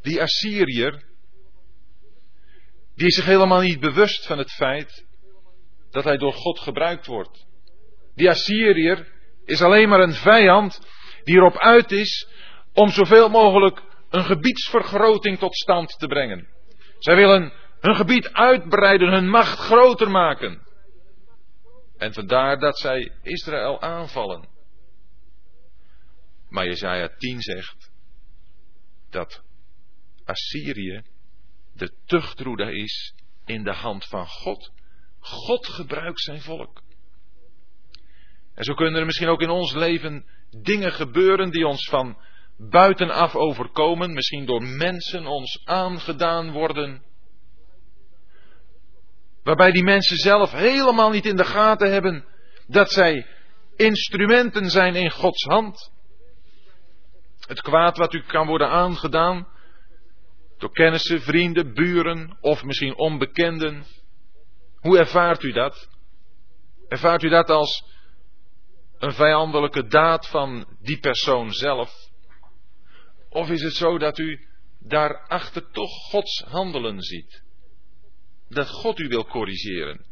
Die Assyriër, die is zich helemaal niet bewust van het feit dat hij door God gebruikt wordt. Die Assyriër is alleen maar een vijand die erop uit is om zoveel mogelijk een gebiedsvergroting tot stand te brengen. Zij willen hun gebied uitbreiden, hun macht groter maken. En vandaar dat zij Israël aanvallen. Maar Jezaja 10 zegt dat Assyrië de tuchtroede is in de hand van God. God gebruikt zijn volk. En zo kunnen er misschien ook in ons leven dingen gebeuren die ons van buitenaf overkomen, misschien door mensen ons aangedaan worden. Waarbij die mensen zelf helemaal niet in de gaten hebben dat zij instrumenten zijn in Gods hand. Het kwaad wat u kan worden aangedaan door kennissen, vrienden, buren of misschien onbekenden. Hoe ervaart u dat? Ervaart u dat als een vijandelijke daad van die persoon zelf? Of is het zo dat u daarachter toch Gods handelen ziet? Dat God u wil corrigeren.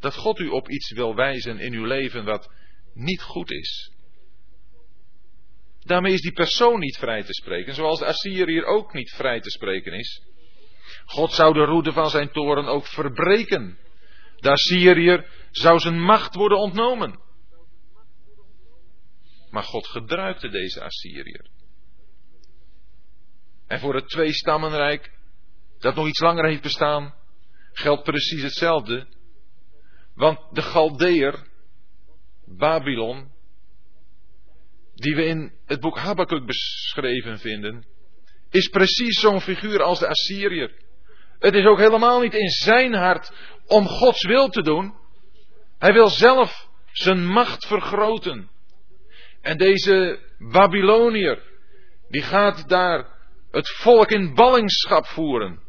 Dat God u op iets wil wijzen in uw leven wat niet goed is. Daarmee is die persoon niet vrij te spreken, zoals de Assyriër ook niet vrij te spreken is. God zou de roede van zijn toren ook verbreken. De Assyriër zou zijn macht worden ontnomen. Maar God gebruikte deze Assyriër. En voor het twee-stammenrijk, dat nog iets langer heeft bestaan, geldt precies hetzelfde. Want de Galdeer, Babylon, die we in het boek Habakkuk beschreven vinden, is precies zo'n figuur als de Assyriër. Het is ook helemaal niet in zijn hart om Gods wil te doen. Hij wil zelf zijn macht vergroten. En deze Babyloniër, die gaat daar het volk in ballingschap voeren.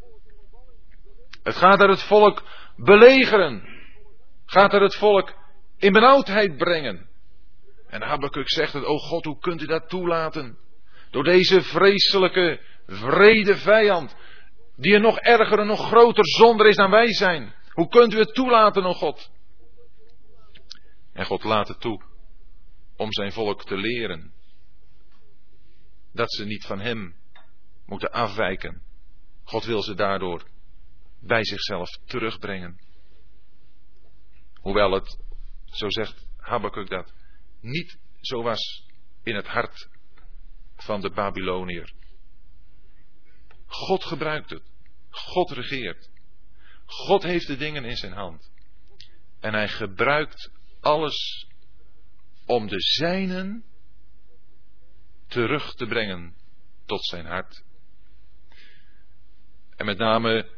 Het gaat er het volk belegeren. Gaat er het volk in benauwdheid brengen. En Habakkuk zegt het, oh God, hoe kunt u dat toelaten? Door deze vreselijke, vrede vijand, die een nog erger en nog groter zonder is dan wij zijn. Hoe kunt u het toelaten, oh God? En God laat het toe om zijn volk te leren dat ze niet van hem moeten afwijken. God wil ze daardoor bij zichzelf terugbrengen. Hoewel het, zo zegt Habakkuk dat, niet zo was in het hart van de Babyloniër. God gebruikt het. God regeert. God heeft de dingen in zijn hand. En hij gebruikt alles om de zijnen terug te brengen tot zijn hart. En met name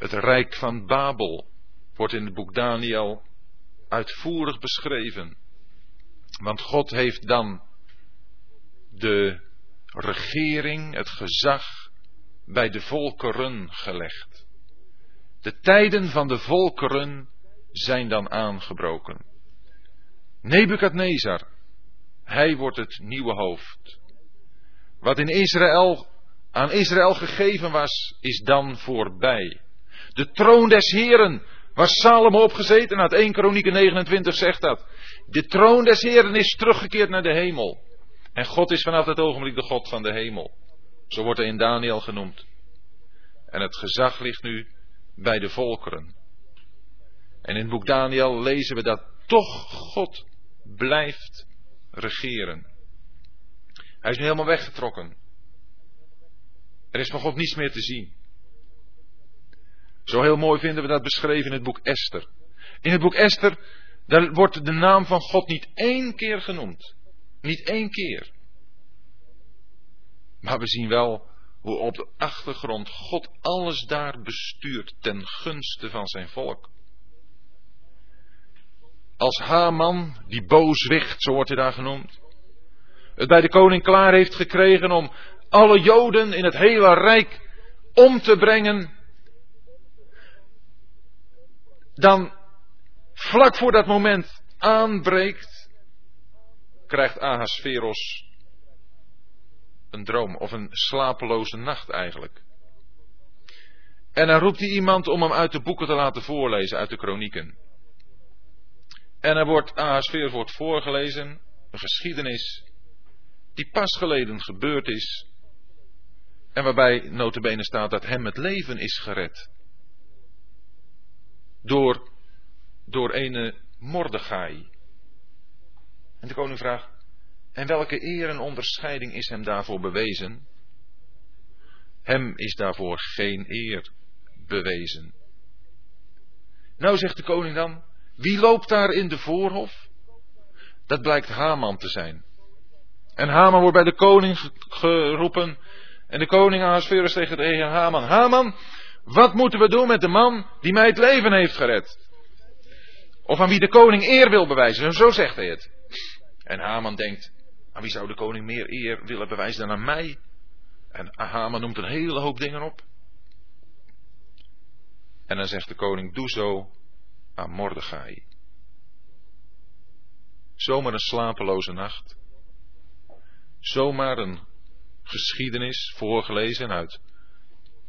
het rijk van Babel wordt in het boek Daniel uitvoerig beschreven. Want God heeft dan de regering, het gezag bij de volkeren gelegd. De tijden van de volkeren zijn dan aangebroken. Nebukadnezar, hij wordt het nieuwe hoofd. Wat in Israël aan Israël gegeven was, is dan voorbij. De troon des Heren, waar Salomo op gezeten had. 1 Kronieken 29 zegt dat. De troon des Heren is teruggekeerd naar de hemel. En God is vanaf dat ogenblik de God van de hemel. Zo wordt hij in Daniel genoemd. En het gezag ligt nu bij de volkeren. En in het boek Daniel lezen we dat toch God blijft regeren. Hij is nu helemaal weggetrokken. Er is van God niets meer te zien. Zo heel mooi vinden we dat beschreven in het boek Esther. In het boek Esther, wordt de naam van God niet één keer genoemd. Niet één keer. Maar we zien wel hoe op de achtergrond God alles daar bestuurt ten gunste van zijn volk. Als Haman, die booswicht, zo wordt hij daar genoemd, het bij de koning klaar heeft gekregen om alle Joden in het hele rijk om te brengen, dan vlak voor dat moment aanbreekt, krijgt Ahasveros een droom of een slapeloze nacht eigenlijk. En dan roept hij iemand om hem uit de boeken te laten voorlezen, uit de kronieken. En er wordt Ahasveros wordt voorgelezen, een geschiedenis die pas geleden gebeurd is. En waarbij notabene staat dat hem het leven is gered. Door, door ene Mordechai. En de koning vraagt, en welke eer en onderscheiding is hem daarvoor bewezen? Hem is daarvoor geen eer bewezen. Nou zegt de koning dan, wie loopt daar in de voorhof? Dat blijkt Haman te zijn. En Haman wordt bij de koning geroepen. En de koning Ahasverus tegen tegen Haman. Haman, wat moeten we doen met de man die mij het leven heeft gered? Of aan wie de koning eer wil bewijzen. Zo zegt hij het. En Haman denkt, aan wie zou de koning meer eer willen bewijzen dan aan mij? En Haman noemt een hele hoop dingen op. En dan zegt de koning, doe zo aan Mordechai. Zomaar een slapeloze nacht. Zomaar een geschiedenis voorgelezen uit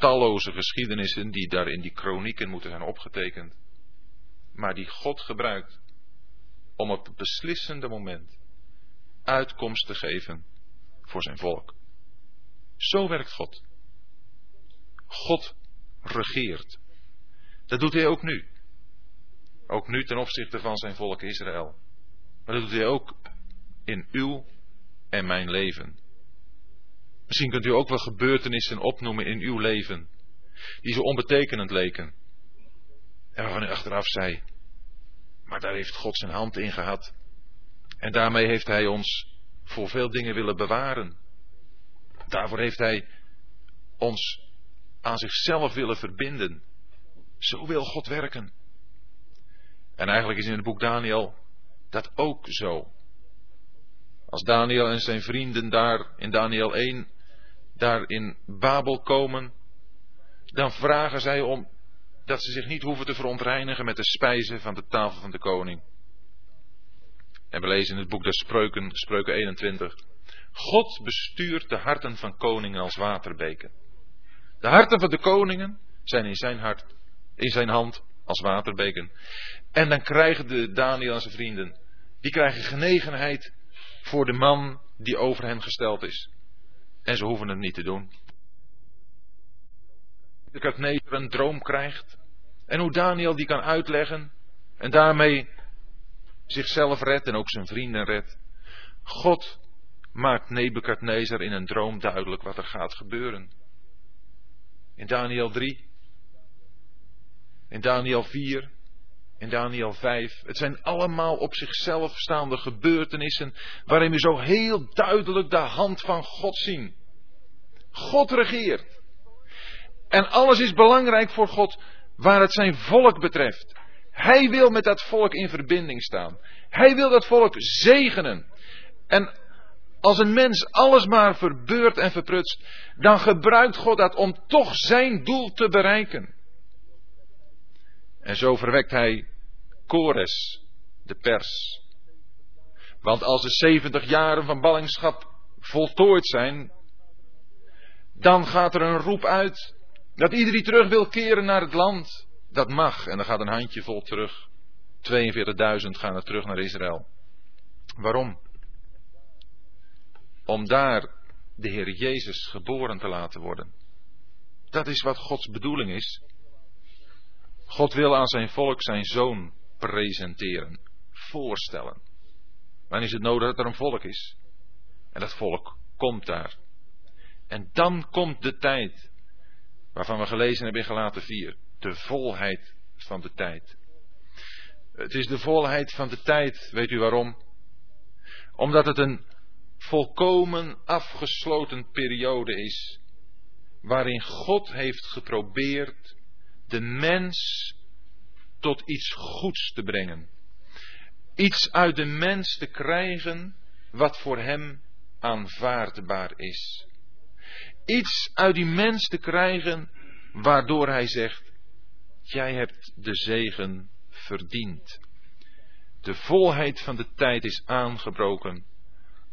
talloze geschiedenissen die daar in die kronieken moeten zijn opgetekend. Maar die God gebruikt om op het beslissende moment uitkomst te geven voor zijn volk. Zo werkt God. God regeert. Dat doet hij ook nu. Ook nu ten opzichte van zijn volk Israël. Maar dat doet hij ook in uw en mijn leven. Misschien kunt u ook wel gebeurtenissen opnoemen in uw leven. Die zo onbetekenend leken. En waarvan u achteraf zei. Maar daar heeft God zijn hand in gehad. En daarmee heeft hij ons voor veel dingen willen bewaren. Daarvoor heeft hij ons aan zichzelf willen verbinden. Zo wil God werken. En eigenlijk is in het boek Daniel dat ook zo. Als Daniel en zijn vrienden daar in Daniel 1, daar in Babel komen, dan vragen zij om dat ze zich niet hoeven te verontreinigen met de spijzen van de tafel van de koning. En we lezen in het boek der Spreuken, Spreuken 21. God bestuurt de harten van koningen als waterbeken. De harten van de koningen zijn in zijn hart, in zijn hand als waterbeken. En dan krijgen de Daniel en zijn vrienden, die krijgen genegenheid voor de man die over hen gesteld is. En ze hoeven het niet te doen. Dat Nezer een droom krijgt. En hoe Daniel die kan uitleggen. En daarmee zichzelf redt en ook zijn vrienden redt. God maakt Nebukadnezar in een droom duidelijk wat er gaat gebeuren. In Daniel 3, in Daniel 4, in Daniel 5. Het zijn allemaal op zichzelf staande gebeurtenissen waarin we zo heel duidelijk de hand van God zien. God regeert. En alles is belangrijk voor God waar het zijn volk betreft. Hij wil met dat volk in verbinding staan. Hij wil dat volk zegenen. En als een mens alles maar verbeurt en verprutst, dan gebruikt God dat om toch zijn doel te bereiken. En zo verwekt hij Kores, de pers. Want als de 70 jaren van ballingschap voltooid zijn, dan gaat er een roep uit dat iedereen terug wil keren naar het land. Dat mag. En dan gaat een handje vol terug. 42.000 gaan er terug naar Israël. Waarom? Om daar de Heer Jezus geboren te laten worden. Dat is wat Gods bedoeling is. God wil aan zijn volk zijn zoon presenteren, voorstellen. Dan is het nodig dat er een volk is. En dat volk komt daar. En dan komt de tijd waarvan we gelezen hebben in Galaten 4. De volheid van de tijd. Het is de volheid van de tijd, weet u waarom? Omdat het een volkomen afgesloten periode is, waarin God heeft geprobeerd de mens tot iets goeds te brengen. Iets uit de mens te krijgen wat voor hem aanvaardbaar is. Iets uit die mens te krijgen waardoor hij zegt, jij hebt de zegen verdiend. De volheid van de tijd is aangebroken,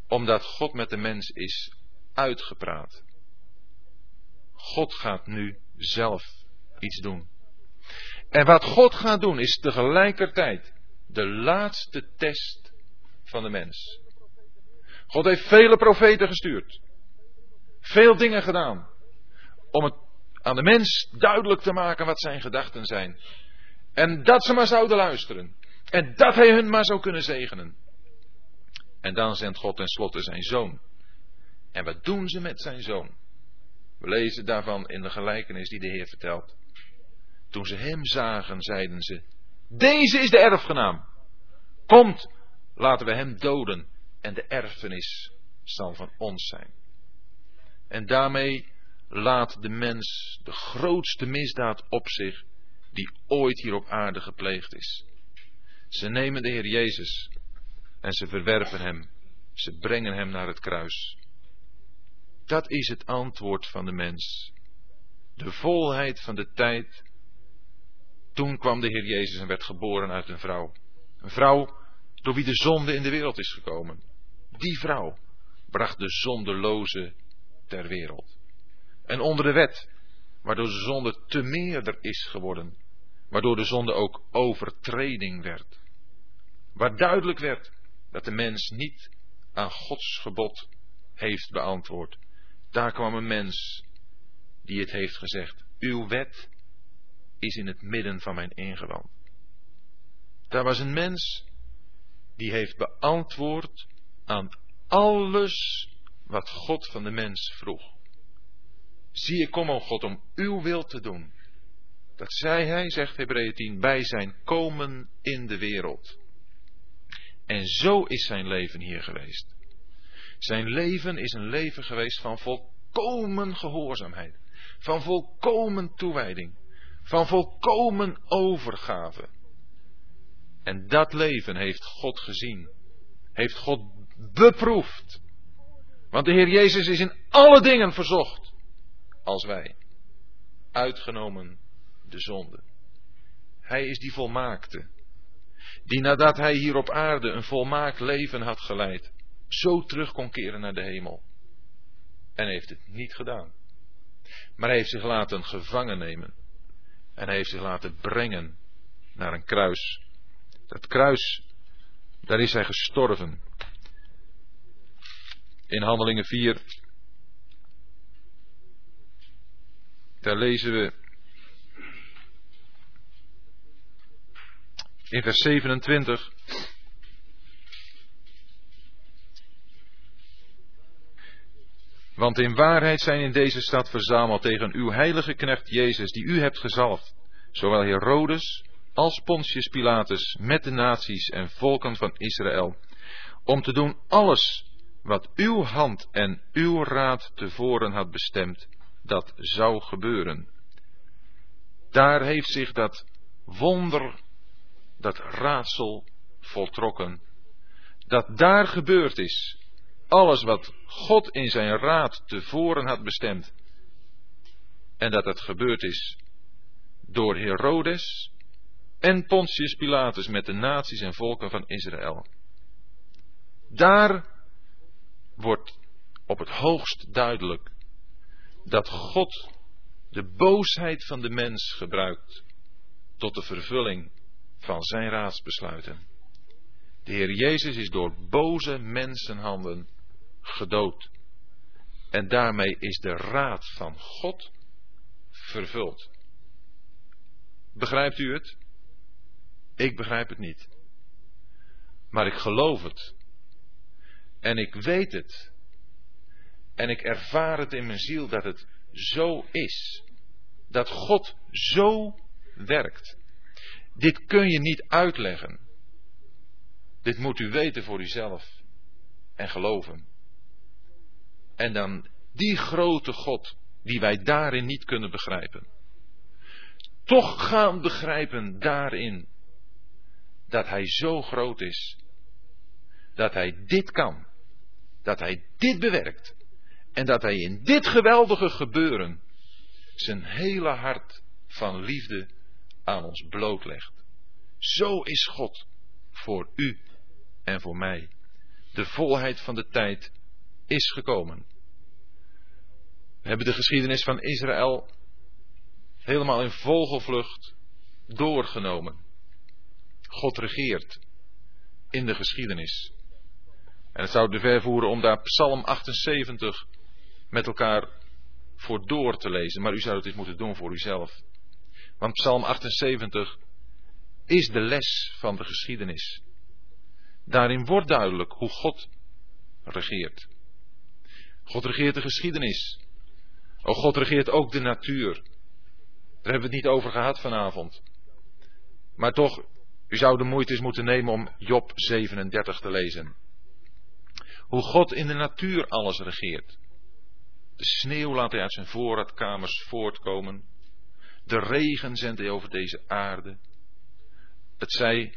omdat God met de mens is uitgepraat. God gaat nu zelf iets doen. En wat God gaat doen is tegelijkertijd de laatste test van de mens. God heeft vele profeten gestuurd. Veel dingen gedaan. Om het aan de mens duidelijk te maken wat zijn gedachten zijn. En dat ze maar zouden luisteren. En dat hij hun maar zou kunnen zegenen. En dan zendt God tenslotte zijn zoon. En wat doen ze met zijn zoon? We lezen daarvan in de gelijkenis die de Heer vertelt. Toen ze hem zagen, zeiden ze: Deze is de erfgenaam. Komt, laten we hem doden en de erfenis zal van ons zijn. En daarmee laat de mens de grootste misdaad op zich die ooit hier op aarde gepleegd is. Ze nemen de Heer Jezus en ze verwerpen hem. Ze brengen hem naar het kruis. Dat is het antwoord van de mens. De volheid van de tijd. Toen kwam de Heer Jezus en werd geboren uit een vrouw. Een vrouw door wie de zonde in de wereld is gekomen. Die vrouw bracht de zondeloze ter wereld. En onder de wet, waardoor de zonde te meerder is geworden, waardoor de zonde ook overtreding werd. Waar duidelijk werd dat de mens niet aan Gods gebod heeft beantwoord. Daar kwam een mens die het heeft gezegd. Uw wet is in het midden van mijn ingewand. Daar was een mens die heeft beantwoord aan alles wat God van de mens vroeg. Zie, ik kom, o God, om uw wil te doen. Dat zei hij, zegt Hebreeën 10, bij zijn komen in de wereld. En zo is zijn leven hier geweest. Zijn leven is een leven geweest van volkomen gehoorzaamheid, van volkomen toewijding, van volkomen overgave. En dat leven heeft God gezien, heeft God beproefd. Want de Heer Jezus is in alle dingen verzocht als wij, uitgenomen de zonde. Hij is die volmaakte, die nadat hij hier op aarde een volmaakt leven had geleid, zo terug kon keren naar de hemel. En heeft het niet gedaan. Maar hij heeft zich laten gevangen nemen. En hij heeft zich laten brengen naar een kruis. Dat kruis, daar is hij gestorven. In Handelingen 4, daar lezen we in vers 27. Want in waarheid zijn in deze stad verzameld tegen uw heilige knecht Jezus, die u hebt gezalfd, zowel Herodes als Pontius Pilatus met de naties en volken van Israël, om te doen alles wat uw hand en uw raad tevoren had bestemd, dat zou gebeuren. Daar heeft zich dat wonder dat raadsel voltrokken. Dat daar gebeurd is. Alles wat God in zijn raad tevoren had bestemd. En dat het gebeurd is door Herodes en Pontius Pilatus met de naties en volken van Israël. Daar wordt op het hoogst duidelijk dat God de boosheid van de mens gebruikt tot de vervulling van zijn raadsbesluiten. De Heer Jezus is door boze mensenhanden gedood. En daarmee is de raad van God vervuld. Begrijpt u het? Ik begrijp het niet. Maar ik geloof het. En ik weet het. En ik ervaar het in mijn ziel dat het zo is. Dat God zo werkt. Dit kun je niet uitleggen. Dit moet u weten voor uzelf en geloven. En dan die grote God die wij daarin niet kunnen begrijpen. Toch gaan begrijpen daarin dat Hij zo groot is. Dat Hij dit kan. Dat Hij dit bewerkt. En dat Hij in dit geweldige gebeuren zijn hele hart van liefde aan ons blootlegt. Zo is God voor u en voor mij. De volheid van de tijd is gekomen. We hebben de geschiedenis van Israël helemaal in vogelvlucht doorgenomen. God regeert in de geschiedenis. En het zou te ver voeren om daar Psalm 78 met elkaar voor door te lezen, maar u zou het eens moeten doen voor uzelf. Want Psalm 78 is de les van de geschiedenis. Daarin wordt duidelijk hoe God regeert. God regeert de geschiedenis. O God regeert ook de natuur. Daar hebben we het niet over gehad vanavond. Maar toch, u zou de moeite eens moeten nemen om Job 37 te lezen. Hoe God in de natuur alles regeert. De sneeuw laat hij uit zijn voorraadkamers voortkomen. De regen zendt hij over deze aarde. Het zij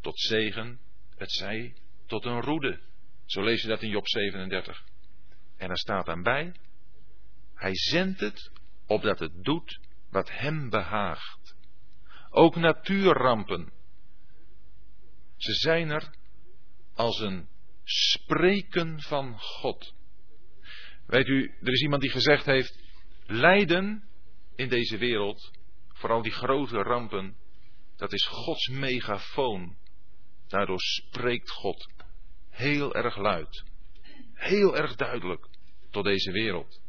tot zegen, het zij tot een roede. Zo lees je dat in Job 37. En er staat dan bij, hij zendt het opdat het doet wat hem behaagt. Ook natuurrampen. Ze zijn er als een spreken van God. Weet u, er is iemand die gezegd heeft, lijden in deze wereld, vooral die grote rampen, dat is Gods megafoon. Daardoor spreekt God heel erg luid, heel erg duidelijk tot deze wereld.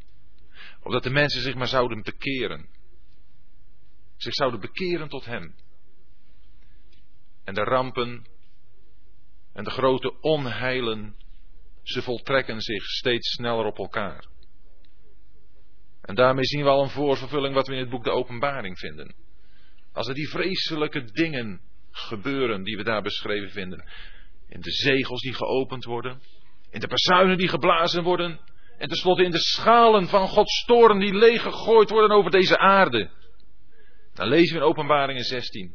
Opdat de mensen zich maar zouden bekeren. Zich zouden bekeren tot Hem. En de rampen en de grote onheilen, ze voltrekken zich steeds sneller op elkaar. En daarmee zien we al een voorvervulling wat we in het boek de Openbaring vinden. Als er die vreselijke dingen gebeuren die we daar beschreven vinden. In de zegels die geopend worden. In de bazuinen die geblazen worden. En tenslotte in de schalen van Gods toren die leeggegooid worden over deze aarde. Dan lezen we in Openbaringen 16.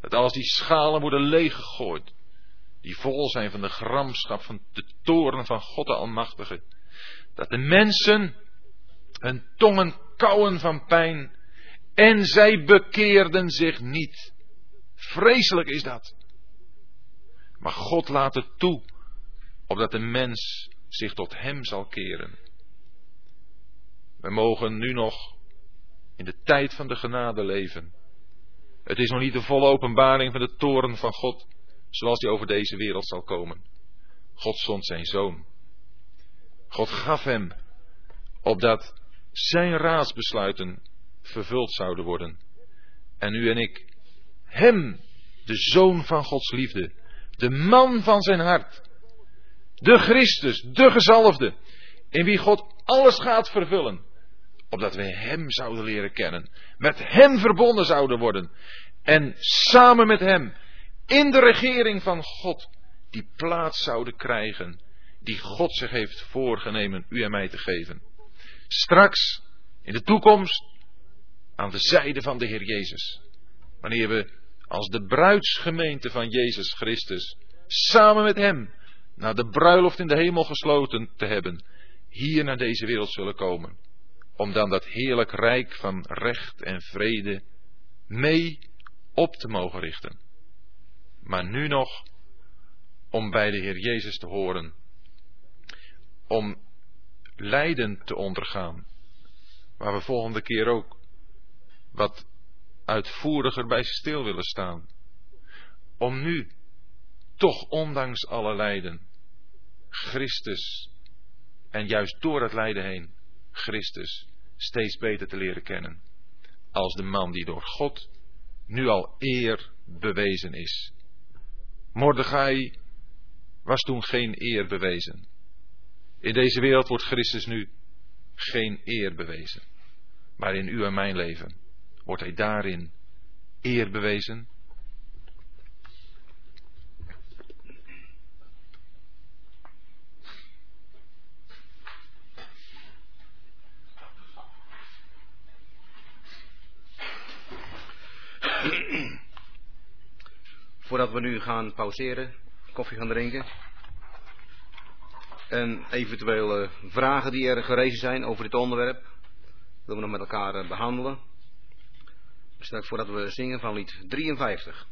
Dat als die schalen worden leeggegooid. Die vol zijn van de gramschap van de toren van God de Almachtige. Dat de mensen hun tongen kauwen van pijn. En zij bekeerden zich niet. Vreselijk is dat. Maar God laat het toe, opdat de mens zich tot Hem zal keren. We mogen nu nog in de tijd van de genade leven. Het is nog niet de volle openbaring van de toren van God, zoals die over deze wereld zal komen. God zond zijn zoon. God gaf hem, opdat zijn raadsbesluiten vervuld zouden worden. En u en ik, hem, de zoon van Gods liefde, de man van zijn hart, de Christus, de gezalfde, in wie God alles gaat vervullen, opdat wij Hem zouden leren kennen, met Hem verbonden zouden worden en samen met Hem in de regering van God die plaats zouden krijgen die God zich heeft voorgenemen u en mij te geven. Straks, in de toekomst, aan de zijde van de Heer Jezus. Wanneer we als de bruidsgemeente van Jezus Christus samen met Hem na de bruiloft in de hemel gesloten te hebben, hier naar deze wereld zullen komen. Om dan dat heerlijk rijk van recht en vrede mee op te mogen richten. Maar nu nog om bij de Heer Jezus te horen. Om lijden te ondergaan. Waar we volgende keer ook wat uitvoeriger bij stil willen staan. Om nu toch ondanks alle lijden Christus en juist door het lijden heen Christus steeds beter te leren kennen als de man die door God nu al eer bewezen is. Mordechai was toen geen eer bewezen. In deze wereld wordt Christus nu geen eer bewezen. Maar in u en mijn leven wordt hij daarin eer bewezen Voordat we nu gaan pauzeren, koffie gaan drinken. En eventuele vragen die er gerezen zijn over dit onderwerp, willen we nog met elkaar eh, behandelen. Stel voordat we zingen van lied 53.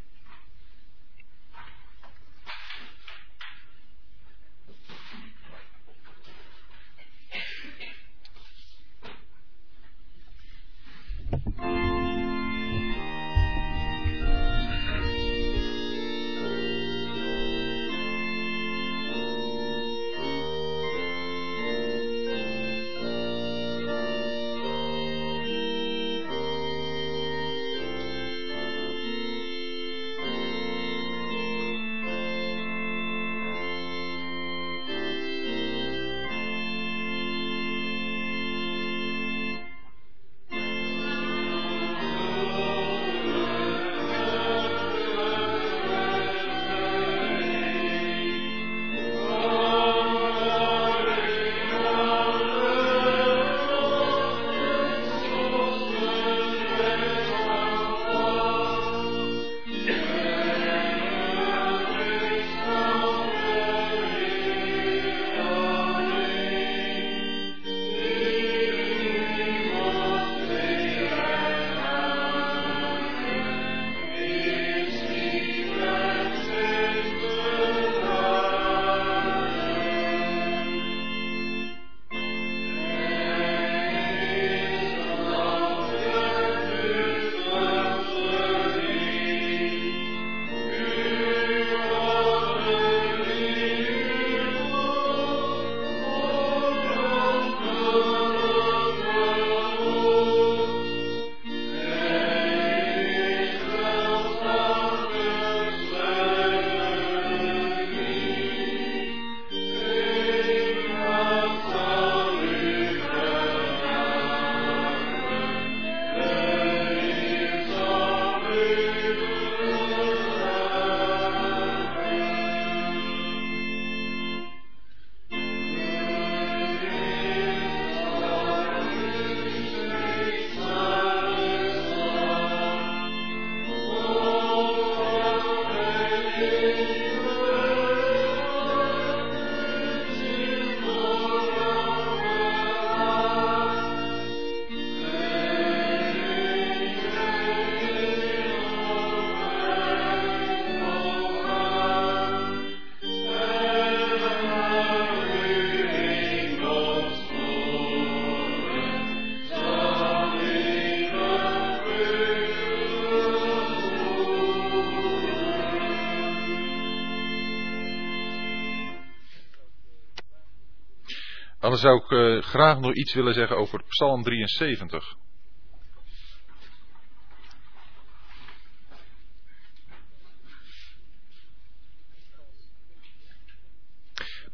Dan zou ik uh, graag nog iets willen zeggen over Psalm 73.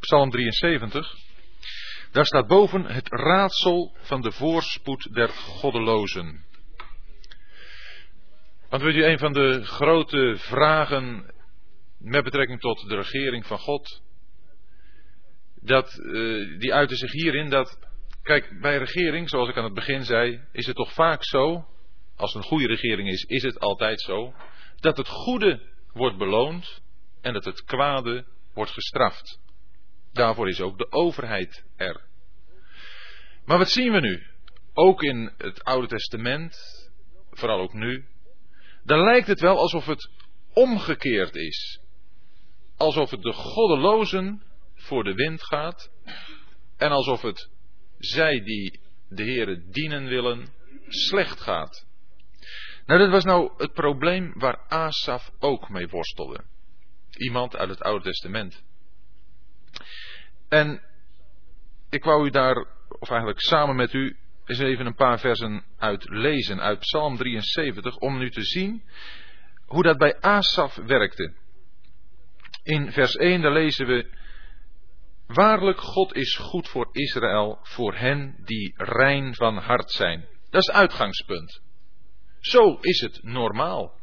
Psalm 73. Daar staat boven het raadsel van de voorspoed der goddelozen. Want weet u, een van de grote vragen met betrekking tot de regering van God, dat, uh, die uitte zich hierin dat, kijk, bij regering, zoals ik aan het begin zei, is het toch vaak zo, als een goede regering is, is het altijd zo, dat het goede wordt beloond en dat het kwade wordt gestraft. Daarvoor is ook de overheid er. Maar wat zien we nu? Ook in het Oude Testament, vooral ook nu, dan lijkt het wel alsof het omgekeerd is. Alsof het de goddelozen voor de wind gaat en alsof het zij die de Heere dienen willen slecht gaat. Nou, dat was nou het probleem waar Asaf ook mee worstelde. Iemand uit het Oude Testament. En ik wou u daar, of eigenlijk samen met u, eens even een paar versen uit lezen uit Psalm 73, om nu te zien hoe dat bij Asaf werkte. In vers 1 daar lezen we, Waarlijk God is goed voor Israël, voor hen die rein van hart zijn. Dat is uitgangspunt. Zo is het normaal.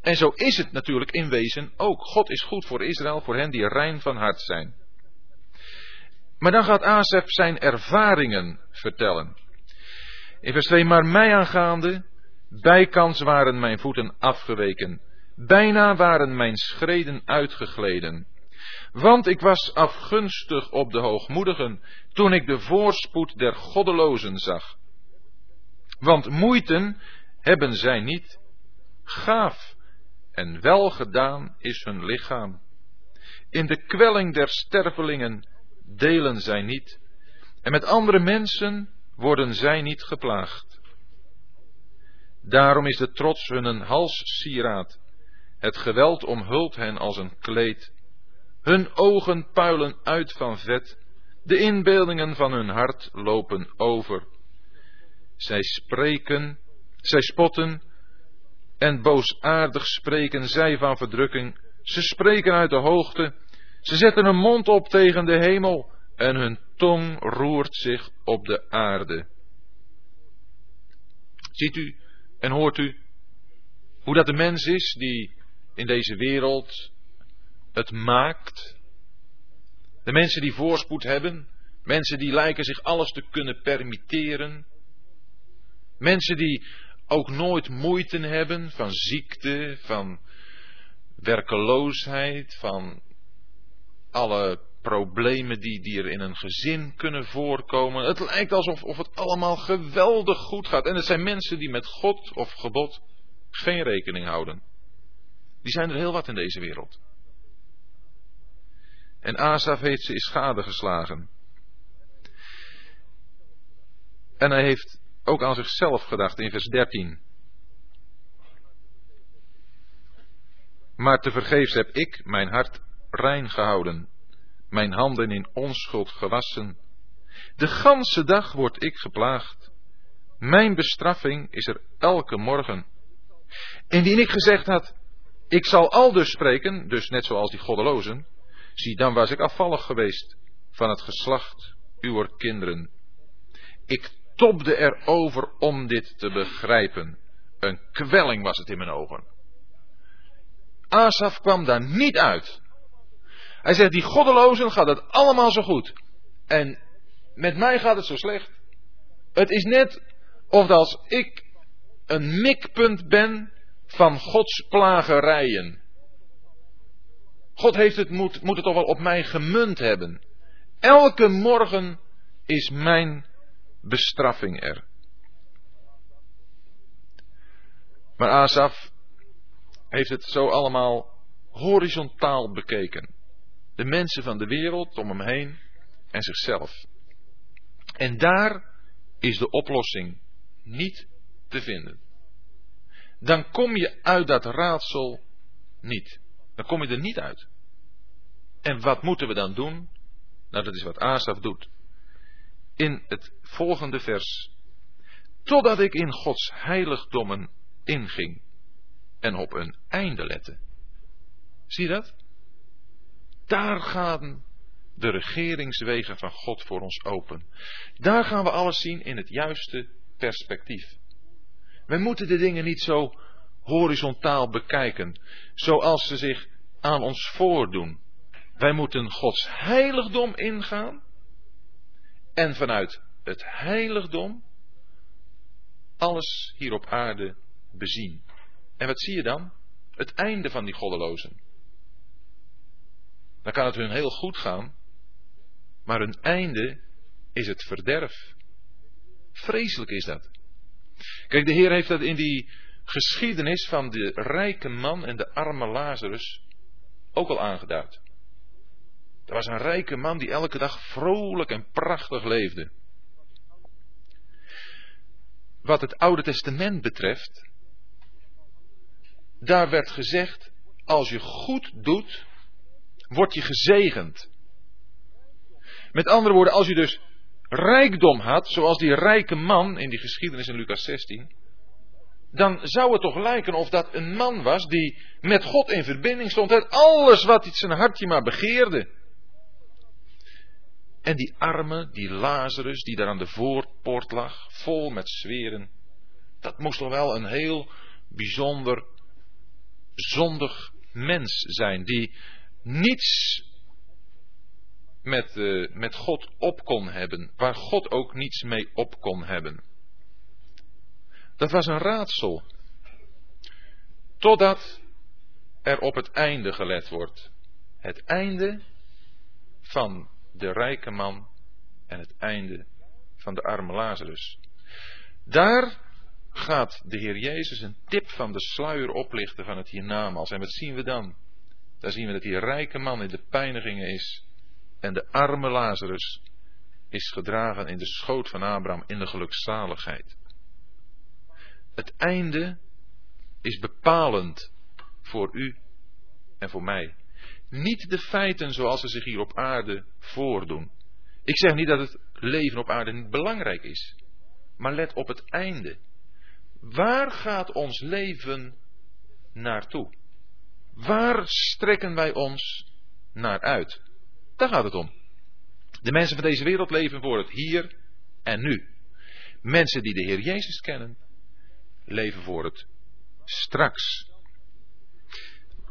En zo is het natuurlijk in wezen ook. God is goed voor Israël, voor hen die rein van hart zijn. Maar dan gaat Asef zijn ervaringen vertellen. In vers 2, maar mij aangaande, bijkans waren mijn voeten afgeweken, bijna waren mijn schreden uitgegleden. Want ik was afgunstig op de hoogmoedigen, toen ik de voorspoed der goddelozen zag. Want moeiten hebben zij niet, gaaf en welgedaan is hun lichaam. In de kwelling der stervelingen delen zij niet, en met andere mensen worden zij niet geplaagd. Daarom is de trots hun een halssieraad, het geweld omhult hen als een kleed. Hun ogen puilen uit van vet, de inbeeldingen van hun hart lopen over. Zij spreken, zij spotten, en boosaardig spreken zij van verdrukking. Ze spreken uit de hoogte, ze zetten hun mond op tegen de hemel en hun tong roert zich op de aarde. Ziet u en hoort u hoe dat de mens is die in deze wereld het maakt? De mensen die voorspoed hebben, mensen die lijken zich alles te kunnen permitteren, mensen die ook nooit moeite hebben van ziekte, van werkeloosheid, van alle problemen die, die er in een gezin kunnen voorkomen. Het lijkt alsof of het allemaal geweldig goed gaat. En het zijn mensen die met God of gebod geen rekening houden. Die zijn er heel wat in deze wereld. En Asaf heeft ze in schade geslagen. En hij heeft ook aan zichzelf gedacht in vers 13. Maar tevergeefs heb ik mijn hart rein gehouden, mijn handen in onschuld gewassen. De ganse dag word ik geplaagd. Mijn bestraffing is er elke morgen. Indien ik gezegd had, ik zal al dus spreken, dus net zoals die goddelozen, zie dan was ik afvallig geweest van het geslacht uw kinderen. Ik tobde erover om dit te begrijpen. Een kwelling was het in mijn ogen. Asaf kwam daar niet uit. Hij zegt, die goddelozen gaat het allemaal zo goed. En met mij gaat het zo slecht. Het is net of als ik een mikpunt ben van Gods plagerijen. God heeft het, moet, moet het toch wel op mij gemunt hebben. Elke morgen is mijn bestraffing er. Maar Asaf heeft het zo allemaal horizontaal bekeken de mensen van de wereld om hem heen en zichzelf. En daar is de oplossing niet te vinden. Dan kom je uit dat raadsel niet. Dan kom je er niet uit. En wat moeten we dan doen? Nou, dat is wat Asaf doet. in het volgende vers. Totdat ik in Gods heiligdommen inging en op een einde lette. Zie je dat? Daar gaan de regeringswegen van God voor ons open. Daar gaan we alles zien in het juiste perspectief. We moeten de dingen niet zo horizontaal bekijken, zoals ze zich aan ons voordoen. Wij moeten Gods heiligdom ingaan en vanuit het heiligdom alles hier op aarde bezien. En wat zie je dan? Het einde van die goddelozen. Dan kan het hun heel goed gaan, maar hun einde is het verderf. Vreselijk is dat. Kijk, de Heer heeft dat in die geschiedenis van de rijke man en de arme Lazarus ook al aangeduid. Er was een rijke man die elke dag vrolijk en prachtig leefde. Wat het Oude Testament betreft, daar werd gezegd, als je goed doet, word je gezegend. Met andere woorden, als je dus rijkdom had, zoals die rijke man in die geschiedenis in Lucas 16, dan zou het toch lijken of dat een man was die met God in verbinding stond. Het alles wat zijn hartje maar begeerde. En die arme, die Lazarus, die daar aan de voorpoort lag, vol met zweren. Dat moest toch wel een heel bijzonder zondig mens zijn, die niets met, uh, met God op kon hebben, waar God ook niets mee op kon hebben. Dat was een raadsel. Totdat er op het einde gelet wordt. Het einde van de rijke man en het einde van de arme Lazarus. Daar gaat de Heer Jezus een tip van de sluier oplichten van het hiernamaals. En wat zien we dan? Daar zien we dat die rijke man in de pijnigingen is en de arme Lazarus is gedragen in de schoot van Abraham in de gelukzaligheid. Het einde is bepalend voor u en voor mij. Niet de feiten zoals ze zich hier op aarde voordoen. Ik zeg niet dat het leven op aarde niet belangrijk is. Maar let op het einde. Waar gaat ons leven naartoe? Waar strekken wij ons naar uit? Daar gaat het om. De mensen van deze wereld leven voor het hier en nu. Mensen die de Heer Jezus kennen, leven voor het straks.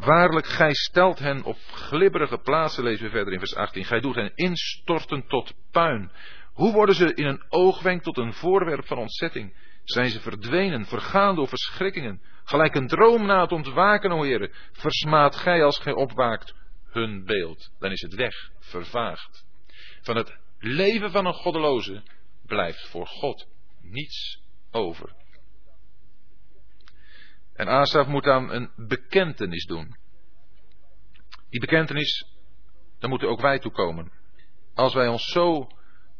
Waarlijk, gij stelt hen op glibberige plaatsen, lezen we verder in vers 18. Gij doet hen instorten tot puin. Hoe worden ze in een oogwenk tot een voorwerp van ontzetting? Zijn ze verdwenen, vergaan door verschrikkingen, gelijk een droom na het ontwaken, o Heere. Versmaat gij als gij opwaakt hun beeld. Dan is het weg, vervaagd. Van het leven van een goddeloze blijft voor God niets over. En Asaf moet dan een bekentenis doen. Die bekentenis, daar moeten ook wij toe komen. Als wij ons zo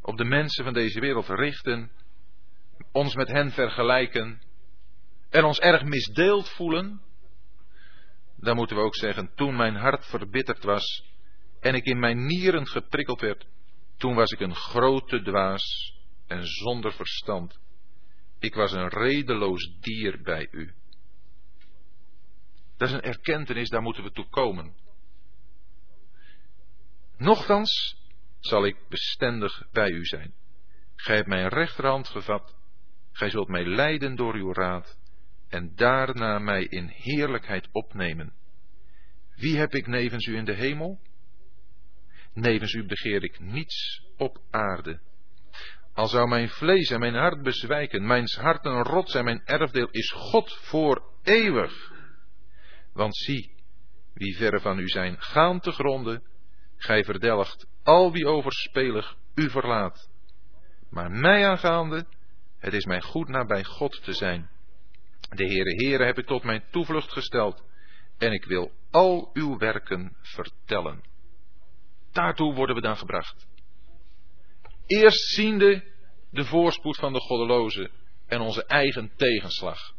op de mensen van deze wereld richten, ons met hen vergelijken en ons erg misdeeld voelen, dan moeten we ook zeggen, toen mijn hart verbitterd was en ik in mijn nieren geprikkeld werd, toen was ik een grote dwaas en zonder verstand. Ik was een redeloos dier bij u. Dat is een erkentenis, daar moeten we toe komen. Nochtans zal ik bestendig bij u zijn. Gij hebt mijn rechterhand gevat, gij zult mij leiden door uw raad, en daarna mij in heerlijkheid opnemen. Wie heb ik nevens u in de hemel? Nevens u begeer ik niets op aarde. Al zou mijn vlees en mijn hart bezwijken, mijn hart een rots en mijn erfdeel is God voor eeuwig. Want zie, wie verre van u zijn, gaan te gronden, gij verdelgt al wie overspelig u verlaat. Maar mij aangaande, het is mij goed nabij God te zijn. De Heere Heere heb ik tot mijn toevlucht gesteld, en ik wil al uw werken vertellen. Daartoe worden we dan gebracht. Eerst ziende de voorspoed van de goddeloze en onze eigen tegenslag.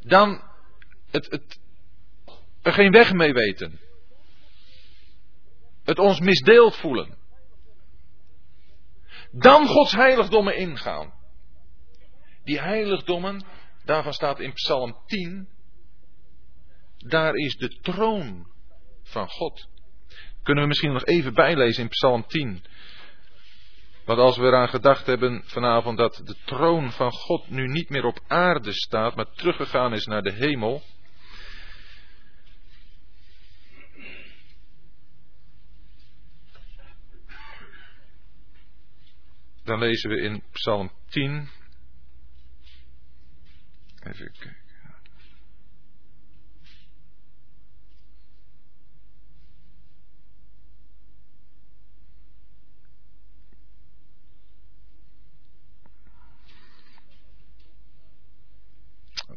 Dan het, het, er geen weg mee weten. Het ons misdeeld voelen. Dan Gods heiligdommen ingaan. Die heiligdommen, daarvan staat in Psalm 10, daar is de troon van God. Kunnen we misschien nog even bijlezen in Psalm 10. Want als we eraan gedacht hebben vanavond dat de troon van God nu niet meer op aarde staat, maar teruggegaan is naar de hemel. Dan lezen we in Psalm 10. Even kijken.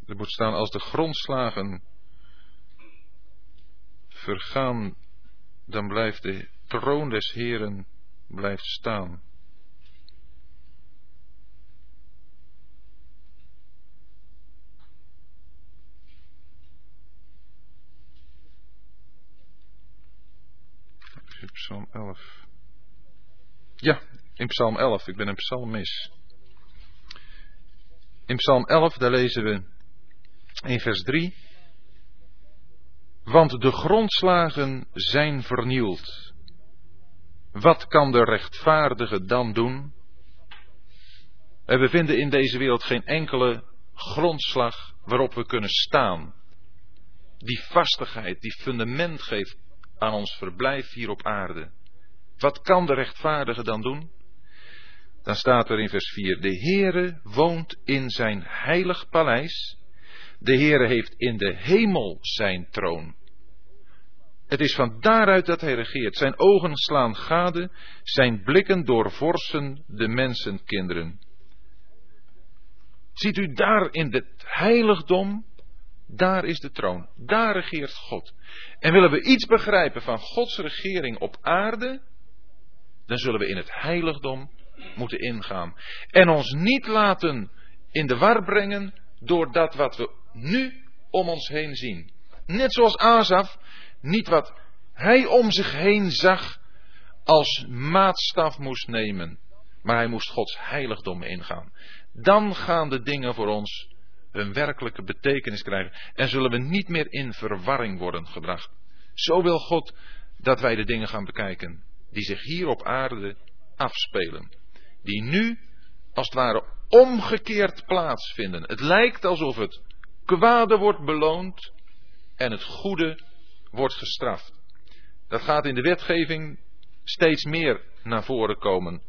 Er moet staan als de grondslagen vergaan, dan blijft de troon des Heren blijft staan. Psalm 11. Ja, in Psalm 11. Ik ben een psalmist. In Psalm 11, daar lezen we in vers 3. Want de grondslagen zijn vernield. Wat kan de rechtvaardige dan doen? En we vinden in deze wereld geen enkele grondslag waarop we kunnen staan. Die vastigheid, die fundament geeft aan ons verblijf hier op aarde. Wat kan de rechtvaardige dan doen? Dan staat er in vers 4: De Heere woont in zijn heilig paleis. De Heere heeft in de hemel zijn troon. Het is van daaruit dat hij regeert. Zijn ogen slaan gade, zijn blikken doorvorsen de mensenkinderen. Ziet u daar in het heiligdom, daar is de troon, daar regeert God. En willen we iets begrijpen van Gods regering op aarde, dan zullen we in het heiligdom moeten ingaan. En ons niet laten in de war brengen door dat wat we nu om ons heen zien. Net zoals Azaf niet wat hij om zich heen zag als maatstaf moest nemen. Maar hij moest Gods heiligdom ingaan. Dan gaan de dingen voor ons hun werkelijke betekenis krijgen. En zullen we niet meer in verwarring worden gebracht. Zo wil God dat wij de dingen gaan bekijken. Die zich hier op aarde afspelen. Die nu, als het ware, omgekeerd plaatsvinden. Het lijkt alsof het kwade wordt beloond en het goede wordt gestraft. Dat gaat in de wetgeving steeds meer naar voren komen.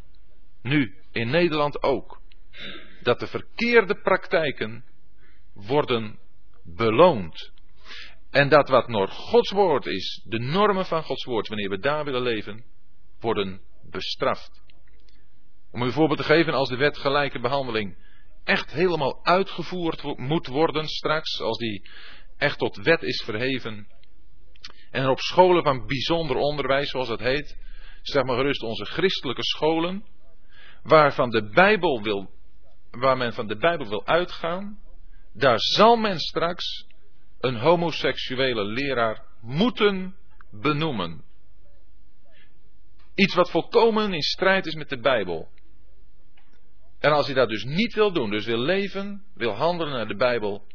Nu, in Nederland ook. Dat de verkeerde praktijken worden beloond. En dat wat nog Gods woord is, de normen van Gods woord, wanneer we daar willen leven, worden bestraft. Om u een voorbeeld te geven, als de wet gelijke behandeling echt helemaal uitgevoerd moet worden straks, als die echt tot wet is verheven, en op scholen van bijzonder onderwijs, zoals dat heet, zeg maar gerust onze christelijke scholen, waarvan de Bijbel wil, waar men van de Bijbel wil uitgaan, daar zal men straks een homoseksuele leraar moeten benoemen. Iets wat volkomen in strijd is met de Bijbel. En als je dat dus niet wil doen, dus wil leven, wil handelen naar de Bijbel,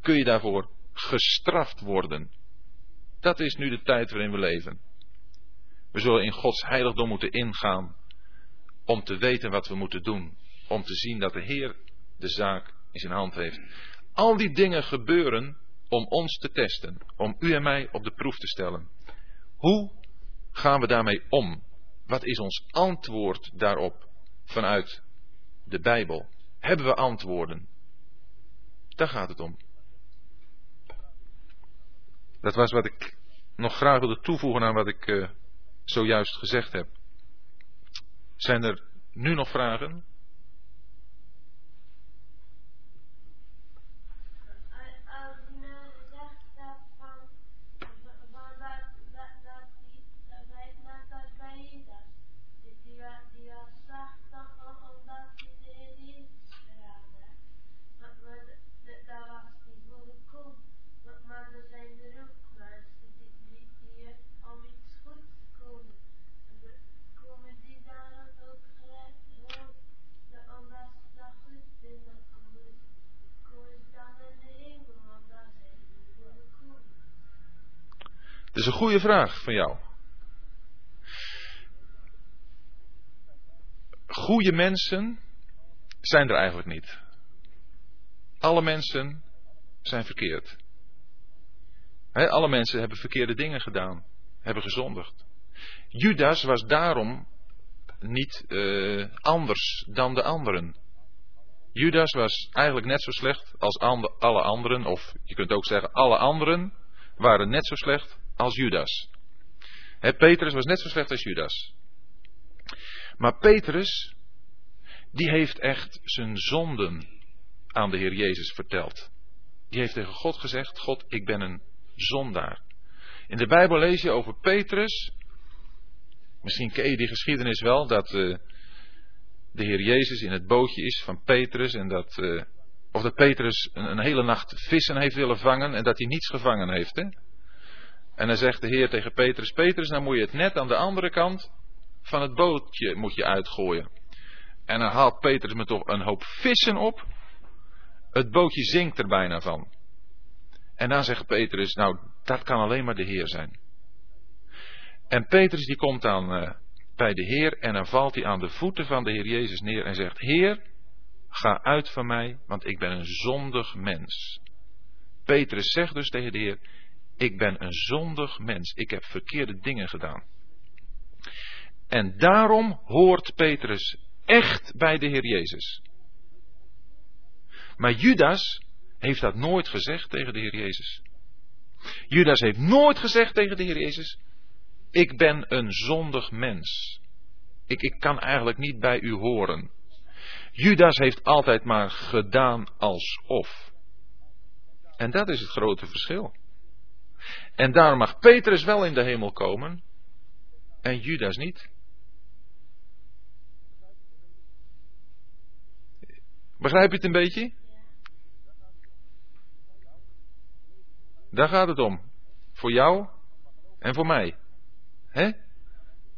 kun je daarvoor gestraft worden. Dat is nu de tijd waarin we leven. We zullen in Gods heiligdom moeten ingaan om te weten wat we moeten doen. Om te zien dat de Heer de zaak in zijn hand heeft. Al die dingen gebeuren om ons te testen, om u en mij op de proef te stellen. Hoe gaan we daarmee om? Wat is ons antwoord daarop vanuit de Bijbel? Hebben we antwoorden? Daar gaat het om. Dat was wat ik nog graag wilde toevoegen aan wat ik uh, zojuist gezegd heb. Zijn er nu nog vragen? Is een goede vraag van jou. Goede mensen zijn er eigenlijk niet. Alle mensen zijn verkeerd. alle mensen hebben verkeerde dingen gedaan, hebben gezondigd. Judas was daarom niet uh, anders dan de anderen. Judas was eigenlijk net zo slecht als alle anderen, of je kunt ook zeggen, alle anderen waren net zo slecht als Judas. Petrus was net zo slecht als Judas. Maar Petrus, die heeft echt zijn zonden aan de Heer Jezus verteld. Die heeft tegen God gezegd: God, ik ben een zondaar. In de Bijbel lees je over Petrus. Misschien ken je die geschiedenis wel, dat uh, de Heer Jezus in het bootje is van Petrus en dat, uh, of dat Petrus een, een, hele nacht vissen heeft willen vangen en dat hij niets gevangen heeft. Hè? En dan zegt de Heer tegen Petrus, Petrus, nou moet je het net aan de andere kant van het bootje moet je uitgooien. En dan haalt Petrus me toch een hoop vissen op. Het bootje zinkt er bijna van. En dan zegt Petrus, nou, dat kan alleen maar de Heer zijn. En Petrus die komt dan uh, bij de Heer en dan valt hij aan de voeten van de Heer Jezus neer en zegt, Heer, ga uit van mij, want ik ben een zondig mens. Petrus zegt dus tegen de Heer, ik ben een zondig mens, ik heb verkeerde dingen gedaan. En daarom hoort Petrus echt bij de Heer Jezus. Maar Judas heeft dat nooit gezegd tegen de Heer Jezus. Judas heeft nooit gezegd tegen de Heer Jezus: Ik ben een zondig mens. Ik, ik kan eigenlijk niet bij u horen. Judas heeft altijd maar gedaan alsof. En dat is het grote verschil. En daarom mag Petrus wel in de hemel komen en Judas niet. Begrijp je het een beetje? Daar gaat het om. Voor jou en voor mij. Hè?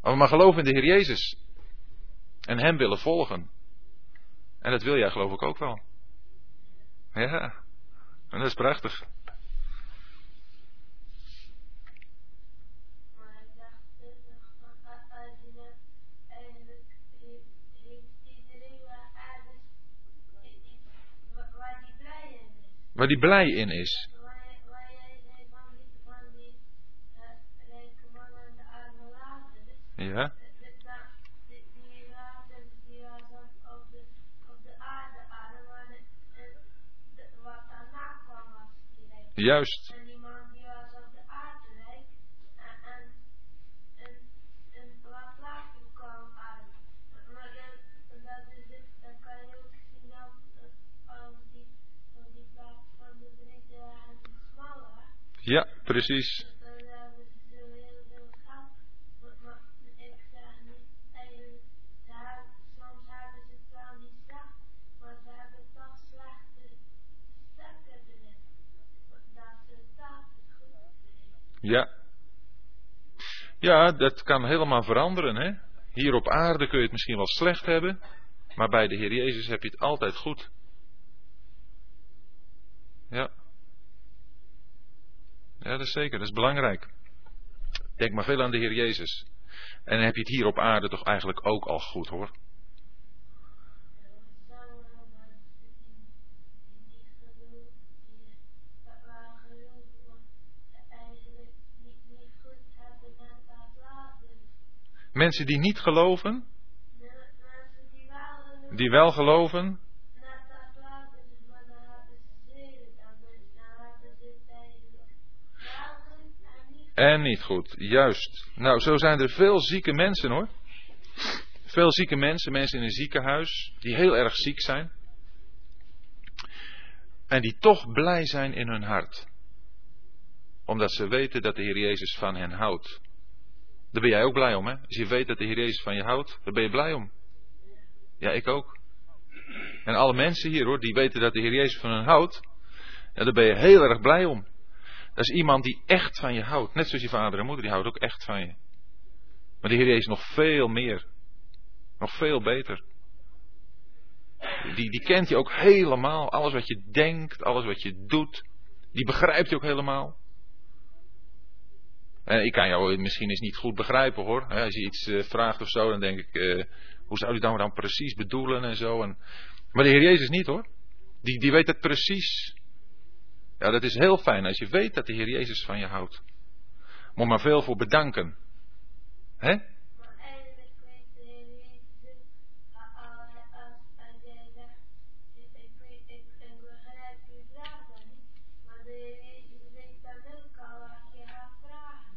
Maar we maar geloven in de Heer Jezus. En Hem willen volgen. En dat wil jij geloof ik ook wel. Ja. En dat is prachtig. Waar die blij in is. Ja. Juist. En die man die was op de aardrijk en, en, en, en wat later kwam uit. Maar dat, dat is het, dan kan je ook zien dat, dat als die, als die plaats van de drie waren smaller. Ja, precies. Ja. Ja, dat kan helemaal veranderen. Hè? Hier op aarde kun je het misschien wel slecht hebben, maar bij de Heer Jezus heb je het altijd goed. Ja. Ja, dat is zeker, dat is belangrijk. Denk maar veel aan de Heer Jezus. En dan heb je het hier op aarde toch eigenlijk ook al goed hoor. Mensen die niet geloven, die wel geloven. En niet goed, juist. Nou, zo zijn er veel zieke mensen hoor. Veel zieke mensen, mensen in een ziekenhuis, die heel erg ziek zijn. En die toch blij zijn in hun hart. Omdat ze weten dat de Heer Jezus van hen houdt. Daar ben jij ook blij om, hè? Als je weet dat de Heer Jezus van je houdt, daar ben je blij om. Ja, ik ook. En alle mensen hier hoor, die weten dat de Heer Jezus van hen houdt, ja, daar ben je heel erg blij om. Dat is iemand die echt van je houdt. Net zoals je vader en moeder, die houdt ook echt van je. Maar de Heer Jezus nog veel meer. Nog veel beter. Die, die kent je ook helemaal. Alles wat je denkt, alles wat je doet. Die begrijpt je ook helemaal. En ik kan jou misschien eens niet goed begrijpen hoor. Als je iets eh, vraagt of zo, dan denk ik, hoe zou u dat dan precies bedoelen en zo. En... Maar de Heer Jezus niet hoor. Die, die weet het precies. Ja, dat is heel fijn als je weet dat de Heer Jezus van je houdt. Moet maar veel voor bedanken. Hè?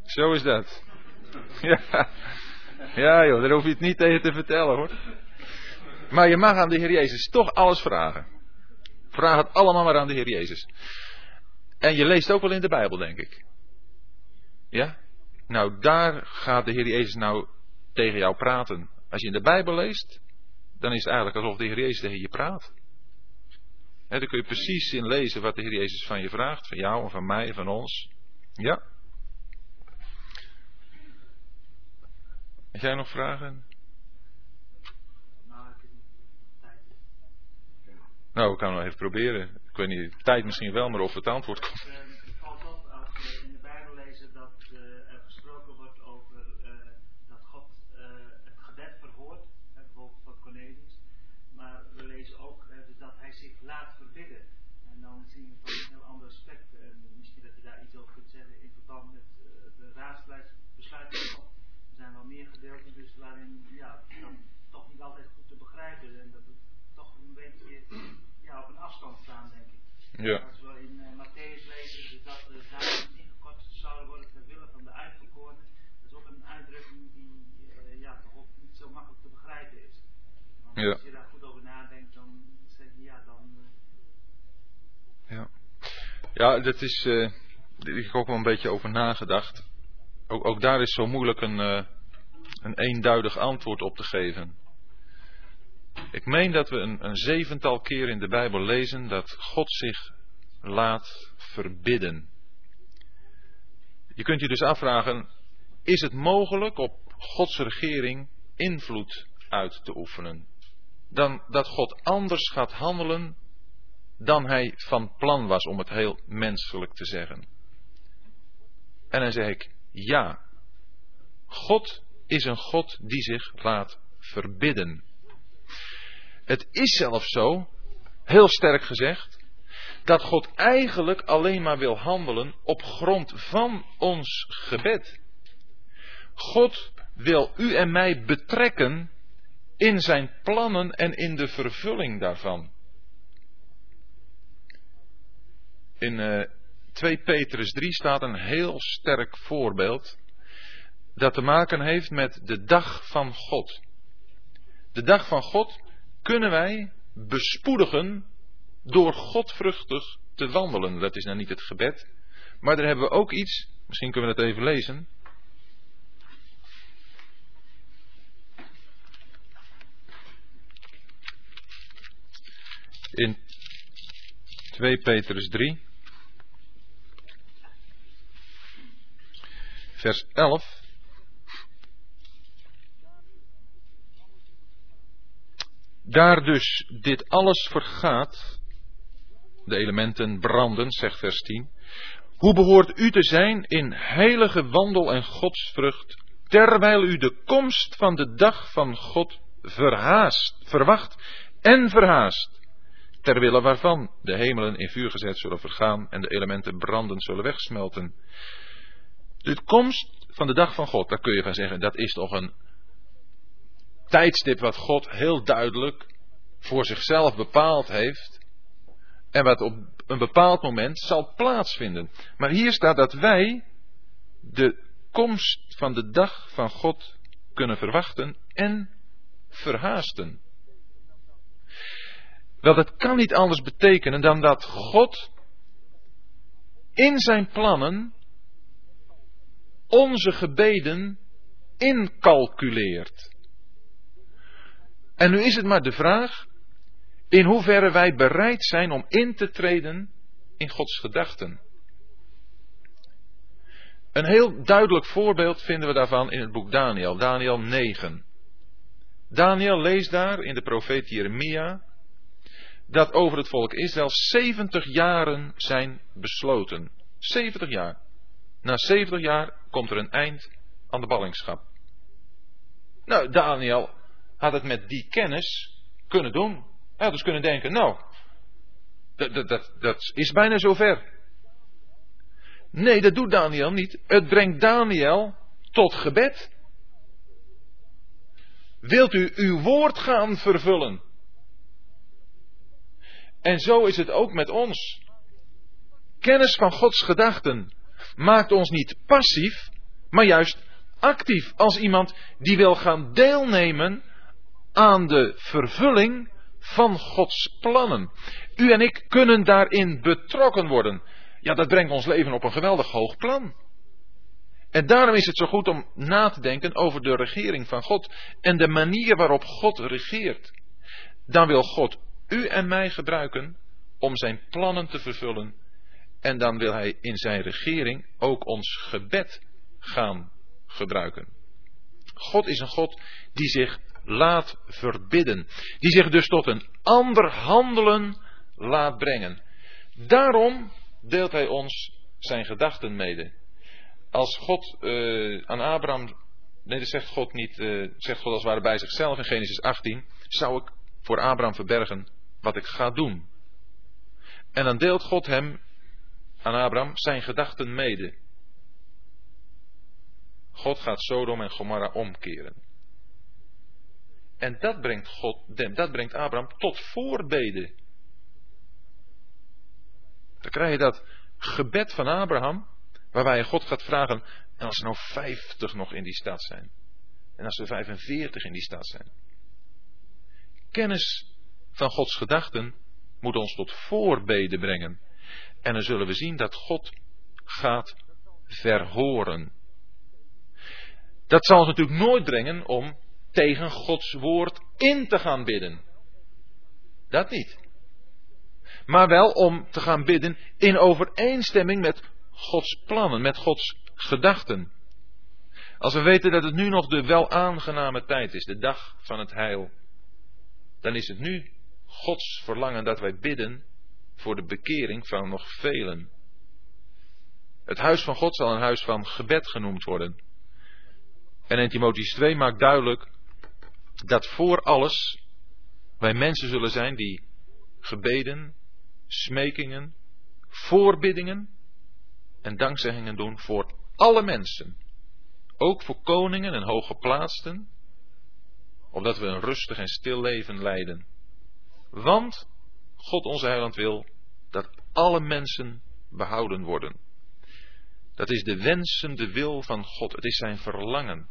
Zo is dat. Ja. ja joh, daar hoef je het niet tegen te vertellen hoor. Maar je mag aan de Heer Jezus toch alles vragen. Vraag het allemaal maar aan de Heer Jezus. En je leest ook wel in de Bijbel, denk ik. Ja? Nou, daar gaat de Heer Jezus nou tegen jou praten. Als je in de Bijbel leest, dan is het eigenlijk alsof de Heer Jezus tegen je praat. He, dan kun je precies in lezen wat de Heer Jezus van je vraagt. Van jou en van mij en van ons. Ja? Heb jij nog vragen? Nou, ik kan nog even proberen. Ik weet niet, tijd misschien wel, maar of het antwoord komt. Het valt op als we in de Bijbel lezen dat uh, er gesproken wordt over uh, dat God uh, het gebed verhoort, bijvoorbeeld van Cornelius. Maar we lezen ook dus dat hij zich laat verbidden. En dan zien we van een heel ander aspect. misschien dat je daar iets over kunt zeggen in verband met de raadsbesluit zijn wel meer gedeelten dus waarin ja, dan toch niet altijd goed te begrijpen en dat we toch een beetje ja, op een afstand staan, denk ik. Ja. Als we in uh, Matthäus lezen dat de dagen ingekort zouden worden ter wille van de uitverkorenen, dat is ook een uitdrukking die uh, ja, toch ook niet zo makkelijk te begrijpen is. Want ja. als je daar goed over nadenkt, dan zeg je ja, dan. Uh... Ja. Ja, dat is. heb ik ook wel een beetje over nagedacht ook, ook daar is zo moeilijk een, uh, een eenduidig antwoord op te geven. Ik meen dat we een, een zevental keer in de Bijbel lezen dat God zich laat verbidden. Je kunt je dus afvragen, is het mogelijk op Gods regering invloed uit te oefenen? Dan dat God anders gaat handelen dan hij van plan was, om het heel menselijk te zeggen. En dan zeg ik, ja. God is een God die zich laat verbidden. Het is zelfs zo, heel sterk gezegd, dat God eigenlijk alleen maar wil handelen op grond van ons gebed. God wil u en mij betrekken in zijn plannen en in de vervulling daarvan. In uh, 2 Petrus 3 staat een heel sterk voorbeeld dat te maken heeft met de dag van God. De dag van God kunnen wij bespoedigen door godvruchtig te wandelen. Dat is nou niet het gebed, maar daar hebben we ook iets, misschien kunnen we dat even lezen. In 2 Petrus 3. vers 11. Daar dus dit alles vergaat, de elementen branden, zegt vers 10. Hoe behoort u te zijn in heilige wandel en godsvrucht, terwijl u de komst van de dag van God verhaast, verwacht en verhaast, terwille waarvan de hemelen in vuur gezet zullen vergaan en de elementen branden zullen wegsmelten. De komst van de dag van God, daar kun je van zeggen, dat is toch een tijdstip wat God heel duidelijk voor zichzelf bepaald heeft. En wat op een bepaald moment zal plaatsvinden. Maar hier staat dat wij de komst van de dag van God kunnen verwachten en verhaasten. Wel, dat kan niet anders betekenen dan dat God in zijn plannen onze gebeden incalculeert. En nu is het maar de vraag in hoeverre wij bereid zijn om in te treden in Gods gedachten. Een heel duidelijk voorbeeld vinden we daarvan in het boek Daniel, Daniel 9. Daniel leest daar in de profeet Jeremia dat over het volk Israël 70 jaren zijn besloten. 70 jaar. Na 70 jaar komt er een eind aan de ballingschap. Nou, Daniel had het met die kennis kunnen doen. Hij had dus kunnen denken, nou, dat, dat, dat, dat is bijna zover. Nee, dat doet Daniel niet. Het brengt Daniel tot gebed. Wilt u uw woord gaan vervullen? En zo is het ook met ons. Kennis van Gods gedachten maakt ons niet passief, maar juist actief als iemand die wil gaan deelnemen aan de vervulling van Gods plannen. U en ik kunnen daarin betrokken worden. Ja, dat brengt ons leven op een geweldig hoog plan. En daarom is het zo goed om na te denken over de regering van God en de manier waarop God regeert. Dan wil God u en mij gebruiken om zijn plannen te vervullen. En dan wil hij in zijn regering ook ons gebed gaan gebruiken. God is een God die zich laat verbidden. Die zich dus tot een ander handelen laat brengen. Daarom deelt hij ons zijn gedachten mede. Als God uh, aan Abraham, nee dat zegt God niet, uh, zegt God als het ware bij zichzelf in Genesis 18, zou ik voor Abraham verbergen wat ik ga doen. En dan deelt God hem, aan Abraham, zijn gedachten mede. God gaat Sodom en Gomorra omkeren. En dat brengt, God, dat brengt Abraham tot voorbeden. Dan krijg je dat gebed van Abraham, waarbij je God gaat vragen, en als er nou 50 nog in die stad zijn, en als er 45 in die stad zijn. Kennis van Gods gedachten moet ons tot voorbeden brengen. En dan zullen we zien dat God gaat verhoren. Dat zal ons natuurlijk nooit brengen om tegen Gods woord in te gaan bidden. Dat niet. Maar wel om te gaan bidden in overeenstemming met Gods plannen, met Gods gedachten. Als we weten dat het nu nog de wel aangename tijd is, de dag van het heil, dan is het nu Gods verlangen dat wij bidden voor de bekering van nog velen. Het huis van God zal een huis van gebed genoemd worden. En in Timotheus 2 maakt duidelijk dat voor alles wij mensen zullen zijn die gebeden, smekingen, voorbiddingen en dankzeggingen doen voor alle mensen. Ook voor koningen en hooggeplaatsten, opdat we een rustig en stil leven leiden. Want God onze heiland wil dat alle mensen behouden worden. Dat is de wensende wil van God. Het is zijn verlangen.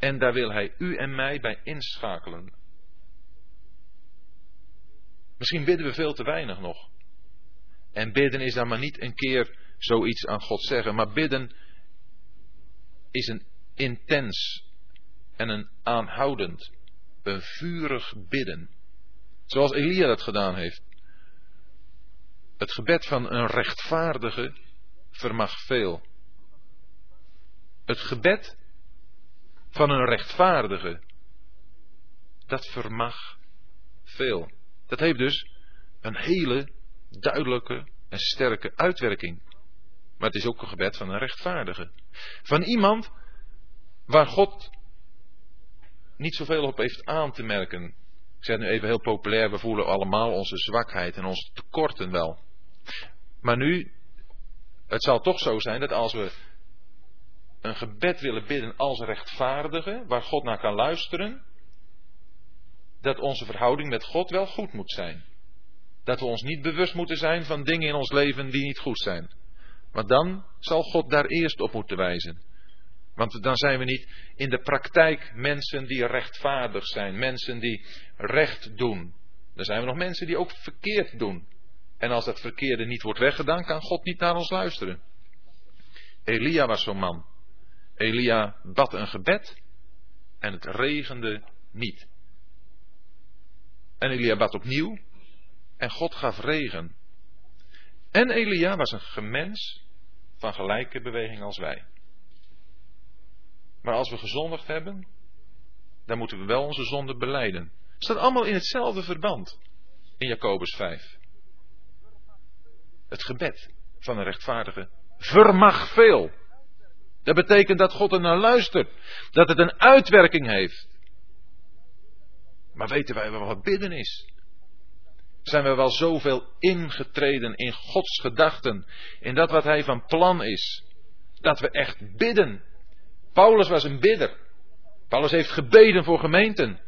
En daar wil hij u en mij bij inschakelen. Misschien bidden we veel te weinig nog. En bidden is dan maar niet een keer zoiets aan God zeggen, maar bidden is een intens en een aanhoudend, een vurig bidden. Zoals Elia dat gedaan heeft. Het gebed van een rechtvaardige vermag veel. Het gebed van een rechtvaardige, dat vermag veel. Dat heeft dus een hele duidelijke en sterke uitwerking. Maar het is ook een gebed van een rechtvaardige. Van iemand waar God niet zoveel op heeft aan te merken. Ik zeg nu even heel populair, we voelen allemaal onze zwakheid en onze tekorten wel. Maar nu, het zal toch zo zijn dat als we een gebed willen bidden als rechtvaardige, waar God naar kan luisteren, dat onze verhouding met God wel goed moet zijn. Dat we ons niet bewust moeten zijn van dingen in ons leven die niet goed zijn. Maar dan zal God daar eerst op moeten wijzen. Want dan zijn we niet in de praktijk mensen die rechtvaardig zijn, mensen die recht doen. Dan zijn we nog mensen die ook verkeerd doen. En als dat verkeerde niet wordt weggedaan, kan God niet naar ons luisteren. Elia was zo'n man. Elia bad een gebed en het regende niet. En Elia bad opnieuw en God gaf regen. En Elia was een gemens van gelijke beweging als wij. Maar als we gezondigd hebben, dan moeten we wel onze zonde beleiden. Het staat allemaal in hetzelfde verband in Jacobus 5. Het gebed van een rechtvaardige vermag veel. Dat betekent dat God er naar luistert. Dat het een uitwerking heeft. Maar weten wij wel wat bidden is? Zijn we wel zoveel ingetreden in Gods gedachten, in dat wat Hij van plan is, dat we echt bidden. Paulus was een bidder. Paulus heeft gebeden voor gemeenten.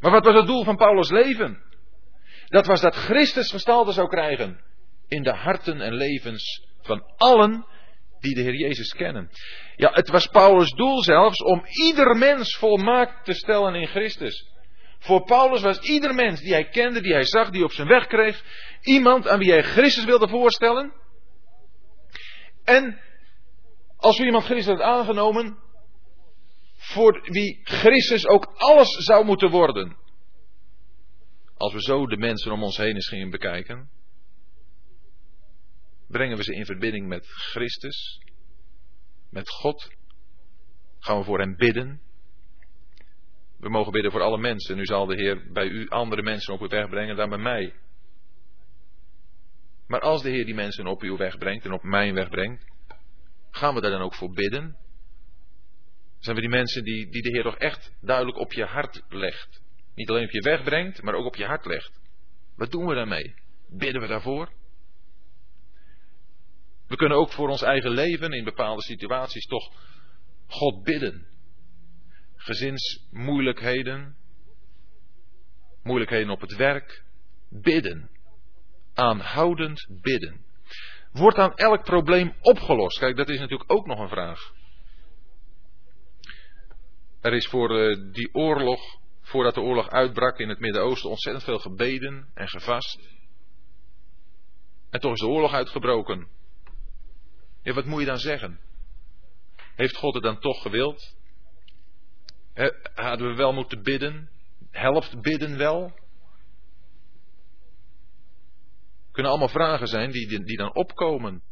Maar wat was het doel van Paulus' leven? Dat was dat Christus gestalte zou krijgen in de harten en levens van allen die de Heer Jezus kennen. Ja, het was Paulus' doel zelfs om ieder mens volmaakt te stellen in Christus. Voor Paulus was ieder mens die hij kende, die hij zag, die op zijn weg kreeg, iemand aan wie hij Christus wilde voorstellen. En als we iemand Christus had aangenomen, voor wie Christus ook alles zou moeten worden. Als we zo de mensen om ons heen eens gingen bekijken, brengen we ze in verbinding met Christus, met God, gaan we voor hen bidden. We mogen bidden voor alle mensen. Nu zal de Heer bij u andere mensen op uw weg brengen dan bij mij. Maar als de Heer die mensen op uw weg brengt en op mijn weg brengt, gaan we daar dan ook voor bidden? Zijn we die mensen die, die de Heer toch echt duidelijk op je hart legt? Niet alleen op je weg brengt, maar ook op je hart legt. Wat doen we daarmee? Bidden we daarvoor? We kunnen ook voor ons eigen leven in bepaalde situaties toch God bidden. Gezinsmoeilijkheden, moeilijkheden op het werk, bidden. Aanhoudend bidden. Wordt dan elk probleem opgelost? Kijk, dat is natuurlijk ook nog een vraag. Er is voor eh, die oorlog, voordat de oorlog uitbrak in het Midden-Oosten, ontzettend veel gebeden en gevast. En toch is de oorlog uitgebroken. Ja, wat moet je dan zeggen? Heeft God het dan toch gewild? Hadden we wel moeten bidden? Helpt bidden wel? Kunnen allemaal vragen zijn die, die dan opkomen.